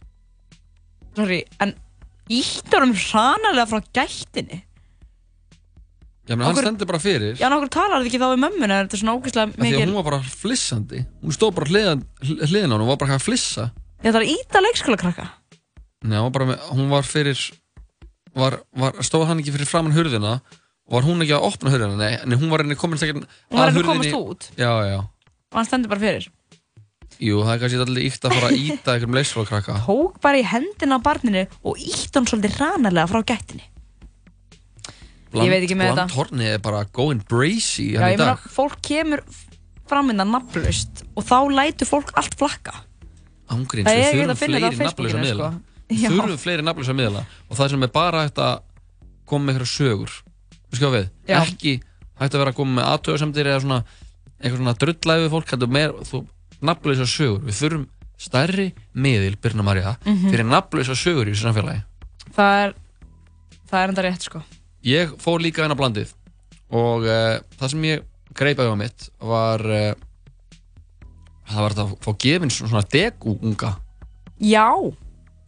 Sorry, en ítt honum hranalega frá gættinni? Já, menn hann Okkur- stendur bara fyrir. Já, nákvæmlega talar þetta ekki þá við mömmuna, þetta er svona ógeðslega af því að mikil hún var bara flissandi. Hún stóð bara hliðan, hliðan á hann og var bara eitthvað að flissa Já, það er íta leikskólakrakka. Nei, hún var bara með, hún var fyrir var, var, stóð hann ekki fyrir framann hurðina? Og var hún ekki að opna hurðina? Nei, en hún var henni komin þegar Hún var henni að komast út. Já, já, og hann stendur bara fyrir. Jú, það er kannski allir íkt að fara að íta einhverjum leikskólakrakka. Tók bara í hendina á barninu og ítt hann svolítið hranalega frá gættinni. Ég veit ekki með þetta. Blandhornið er bara going brazy Já, hann ég í meina, dag. fólk kemur framvinda nafnlaust og þá lætur fólk allt flakka Ángríns, er við ekki hægt þurfum fleiri nafnlösa miðla. sko. Við þurfum fleiri nafnlösa miðla og það sem er bara hægt að koma með einhverja sögur. Við, ekki hægt að vera að koma með aðtöðasemdir eða svona eitthvað svona drullæfi fólk nafnlösa sögur. Við þurfum stærri miðil, Birna Marja Mhm. fyrir nafnlösa sögur í þessu samfélagi. Það er, það er enda rétt sko. Ég fór líka á blandið og uh, það sem ég greip á mitt var uh, það var þetta að fá gefins svona degu unga Já,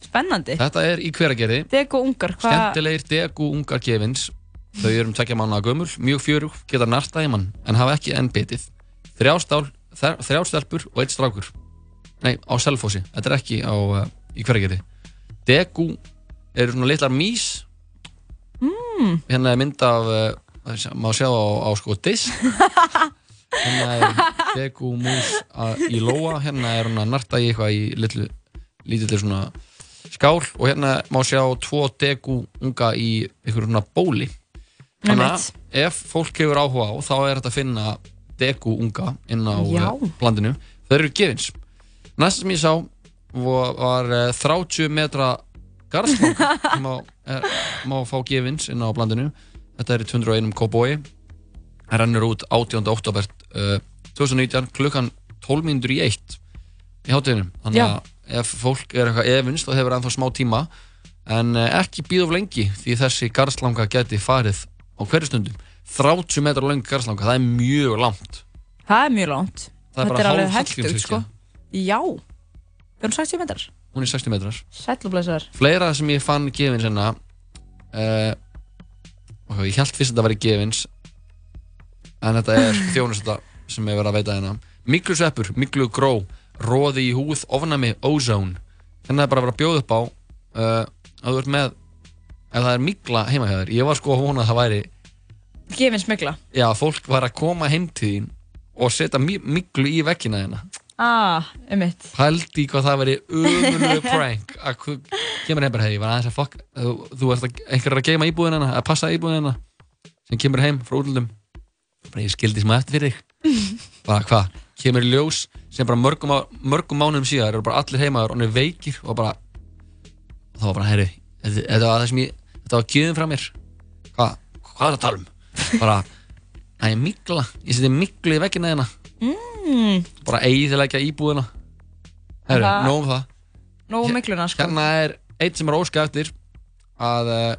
spennandi. Þetta er í hveragerði. Dego ungar, hvað Skemmtilegir degu ungar gefins. Þau eru um tvekja mánuða gömul, mjög fjörug, geta narta í mann en hafa ekki enn Þrjástál, þrjástelpur og eitt strákur. Nei, á Selfossi, þetta er ekki á, uh, í hveragerði. Degu eru svona litlar mís mm. Hérna er mynd af, uh, má sjá á, á sko disk Hérna er degu mús í lóa Hérna er hún að narta í eitthvað í litlu, lítillir svona skál og hérna má sjá tvo degu unga í einhverjum svona bóli. Þannig að ef fólk hefur áhuga á þá er þetta að finna degu unga inn á Já. eh, blandinu þau eru gefins. Næsta sem ég sá var, var eh, 30 metra garðslanga sem má, er, má fá gefins inn á blandinu þetta er í 201 kóbói það rennur út 18. oktober uh, 2019 klukkan 12 mínútur í 1 í hátíðinum þannig Já. að ef fólk er eitthvað efinst og hefur ennþá smá tíma en uh, ekki býð of lengi því þessi garðslanga geti farið á hverju stundum 30 metrar lang garðslanga, það er mjög langt Það er mjög langt. Það er bara er hálf Hallgrímskirkja. sko. Já. Er hún 60 metrar? hún er 60 metrar blessaður. fleira sem ég fann gefins hérna uh, ég held fyrst að þetta væri gefins en þetta er þjónustata sem ég verið að veita hérna. Miklu sveppur, miklu gró róði í húð, ofnami, ozone þannig að það er bara að vera að bjóða upp á uh, að þú ert með ef það er mikla heima hjá þér. Ég var sko að vona að það væri Gefin smigla. já, fólk var að koma heim til þín og setja mi miklu í vekkina hérna. Ah, um mitt. pældi í hvað það veri umulegu prank. Að kemur heim bara hei, ég var aðeins að fokk þú, þú ert að, einhver er að geima íbúðin hennar að passa íbúðin hennar sem kemur heim frá útlundum bara ég skildi smá eftir fyrir bara hvað, kemur í ljós sem bara mörgum, mörgum mánuðum síðar eru bara allir heimaður og hann er veikir og bara og það var bara, herri þetta var það sem ég, þetta var gjöðum frá mér. Hvað, hvað er það að tala um? Bara, að ég mikla ég seti miklu í vekkina hérna. Mm. bara eiginlega íbúðina. Herru, Það- nóg um það. Nógu mikluna, sko. Hérna er eitt sem er óska eftir að uh,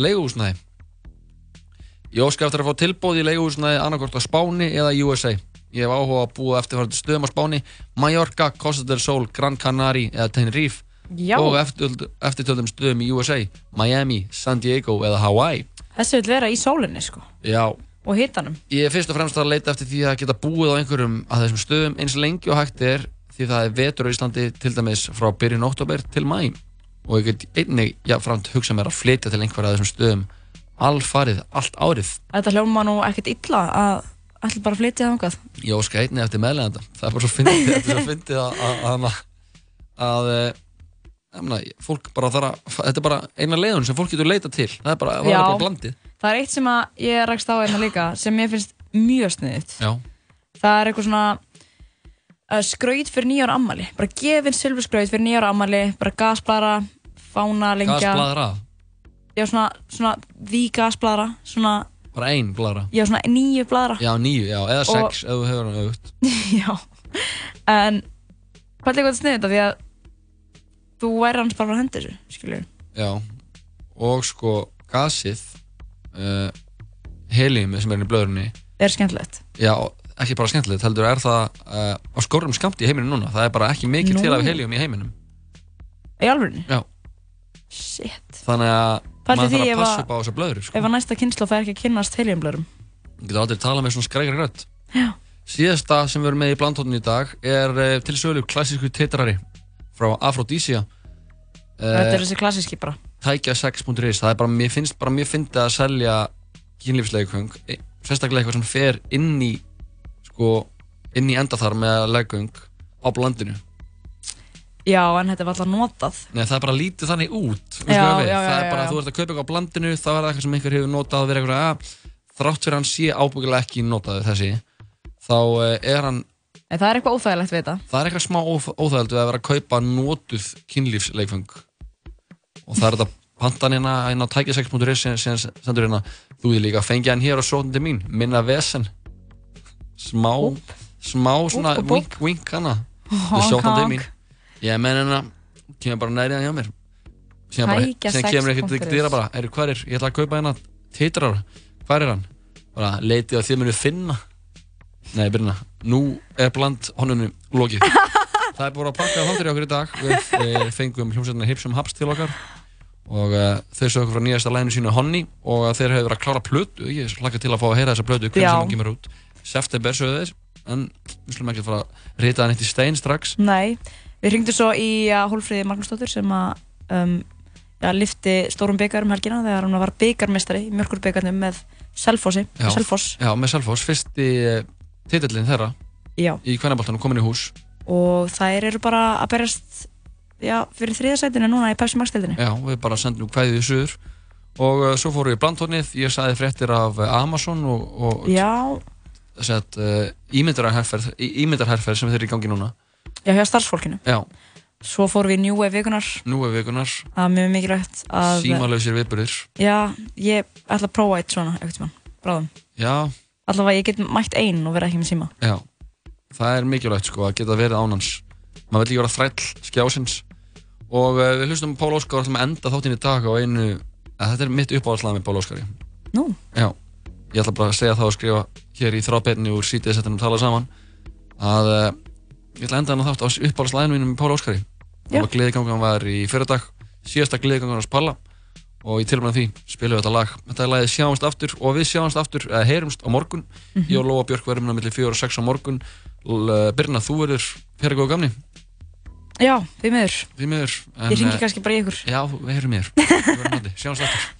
leiguhúsnæði Ég óska eftir að fá tilbóð í leiguhúsnæði annarkort á Spáni eða USA Ég hef áhuga að búa eftir farandi stöðum á Spáni Mallorca, Costa del Sol, Gran Canaria eða Tenerife Já. og eftirtöld- eftirtöldum stöðum í USA Miami, San Diego eða Hawaii Þessi vil vera í sólinni, sko. Já, Og hitanum. Ég er fyrst og fremst að leita eftir því að geta búið á einhverjum að þessum stöðum eins lengi og hægt er því það er vetur á Íslandi til dæmis frá byrjun oktober til mæ og ég get einnig jáfnframt hugsa mér að flytja til einhverja af þessum stöðum alfarið, allt árið Þetta hljóma nú ekkert illa að ætla bara að flytja þangað. Ég óska einnig eftir meðleganda það er bara svo fyndið þetta er svo fyndið að, að, að, Emna, fólk bara þarf að, þetta er bara eina leiðun sem fólk getur leita til það er bara, það er bara blandið Það er eitt sem að ég rakst á einna líka sem ég finnst mjög sniðið. Já, Það er eitthvað svona uh, skraut fyrir nýjára ammali. Bara gefin silfurskraut fyrir nýjára ammali, bara gasblara, fána, lengja. Gasbladra, Já, svona, svona því gasblara, svona, bara ein bladra já, svona nýju bladra. Já, nýju, já, eða Og- sex ef þú hefur hann auðvitað já. En hvað er eitthvað sniðið þetta því að þú væri hans bara að hendi þessu, skilur. Já, og sko gasið uh, heliumið sem er inn í blöðrunni Er skemmtilegt. já, ekki bara skemmtilegt, heldur er það uh, á skorrum skamt í heiminum núna það er bara ekki mikið Nú. til af helium í heiminum Í alvörinni? Já. Shit. þannig að maður þarf að passa upp á þessar blöður sko. Ef að næsta kynslu fær ekki að kynnast heliumblörum. ég get aldrei talað með svona skrækri Já. síðasta sem við erum með í blandhóttunni í dag er uh, til sölu klassísku titrari frá Aphrodisia Þetta er þessi klassíski bara. tækja6.is það er bara, mér finnst bara mjög fyndið að selja kynlífsleikfeng sérstaklega eitthvað sem fer inn í sko, inn í endaþar með leikfeng á blandinu Já, en þetta var alltaf notað. Nei, það er bara lítið þannig út Já, já, já, það er bara, já. þú ert að kaupa eitthvað á blandinu þá er það eitthvað sem einhver hefur notað að vera eitthvað að þrátt fyrir að hann sé ábyggilega ekki notaður þessi þá eh, er hann En það er eitthvað óþægilegt við þetta. það er eitthvað smá óþ- óþægilegt við að vera að kaupa notuð kynlífsleikfeng og það er þetta pantan hérna inn á tækja6.is sem, sendur hérna þú þið líka fengið hann hér og sótandi mín minna vesen smá smá svona wink wink hana honk. mín ég menn hérna kemur bara nærið hjá mér. Sem kemur ekkert 6.is. ekkert dýra bara. Er hvað er ég ætla að kaupa hérna titrar. Hvað er hann? Bara leitið að þið munu finna. Nei byrjina nú er bland honunum lokið. Það er búin að pakka þáttur í okkur í dag. Við e, fengum hljómsveitina Hipsum Haps til okkar. Og e, þau sögum frá nýjasta læginu sínu Honni og að þeir hefur verið að klára plötu. Ég hlakka til að fá að heyra þessa plötu. Hvernig sem hún kemur út. September sögðu þeir. En við slum ekki fara að rita það neitt í stein strax. Nei, við hringdum svo í uh, Hólfríði Magnúsdóttur sem að um, ja, lifti stórum byggar um helgina þegar hún var byggarmestari í mjölkurbyggarnum með Selfossi, já, Selfoss. Já, með Selfoss, fyrsti e, titillin þeirra Já. í kvennaboltanum komin í hús. Og þær eru bara að berjast fyrir þriðasætinu núna í Pepsi Max-deildinni. Já, við bara sendum kvæðið í suður. Og uh, svo fórum við í blandtónið, ég sagði fréttir af uh, Amazon og, og uh, í- ímyndarherferð sem þeir eru í gangi núna já, hjá starfsfólkinu. Já, svo fórum við í Wave vikunar er vikunar, það var mjög mikilvægt að símalöfsir viðburðir. Já, ég ætla að prófa eitt svona eitthvað tímann, bráðum. Já, allavega ég get mætt einn og vera ekki með síma. Já. Það er mikilvægt sko að geta verið ánans. Maður vil ekki vera þræll skjásins. Og uh, við hlustum Pál Óskar og ætlum að enda þáttinn í dag á einu að þetta er mitt uppáhaldslag með Pál Óskari. Nú? Já, ég ætla bara að segja það og skrifa hér í þrábeinni úr sítið að uh, ég ætla að enda hann þátt á uppáhaldslaginu mínum með Pál Óskari. Já. og gleðigangan var í fyrirdag síðasta gleðigangan hans Palla. Og í tilbæðan því spilum við þetta lag. Þetta er lagið Sjáumst aftur og við sjáumst aftur eða heyrumst á morgun. Mhm. ég og Lóa Björk verðum hérna millir 4 og 6 á morgun. L- Birna, þú verður fyrir góða gamni. Já, miður. Því miður en, ég ringi eh, kannski bara í ykkur. Já, við heyrum mér Við. Sjáumst aftur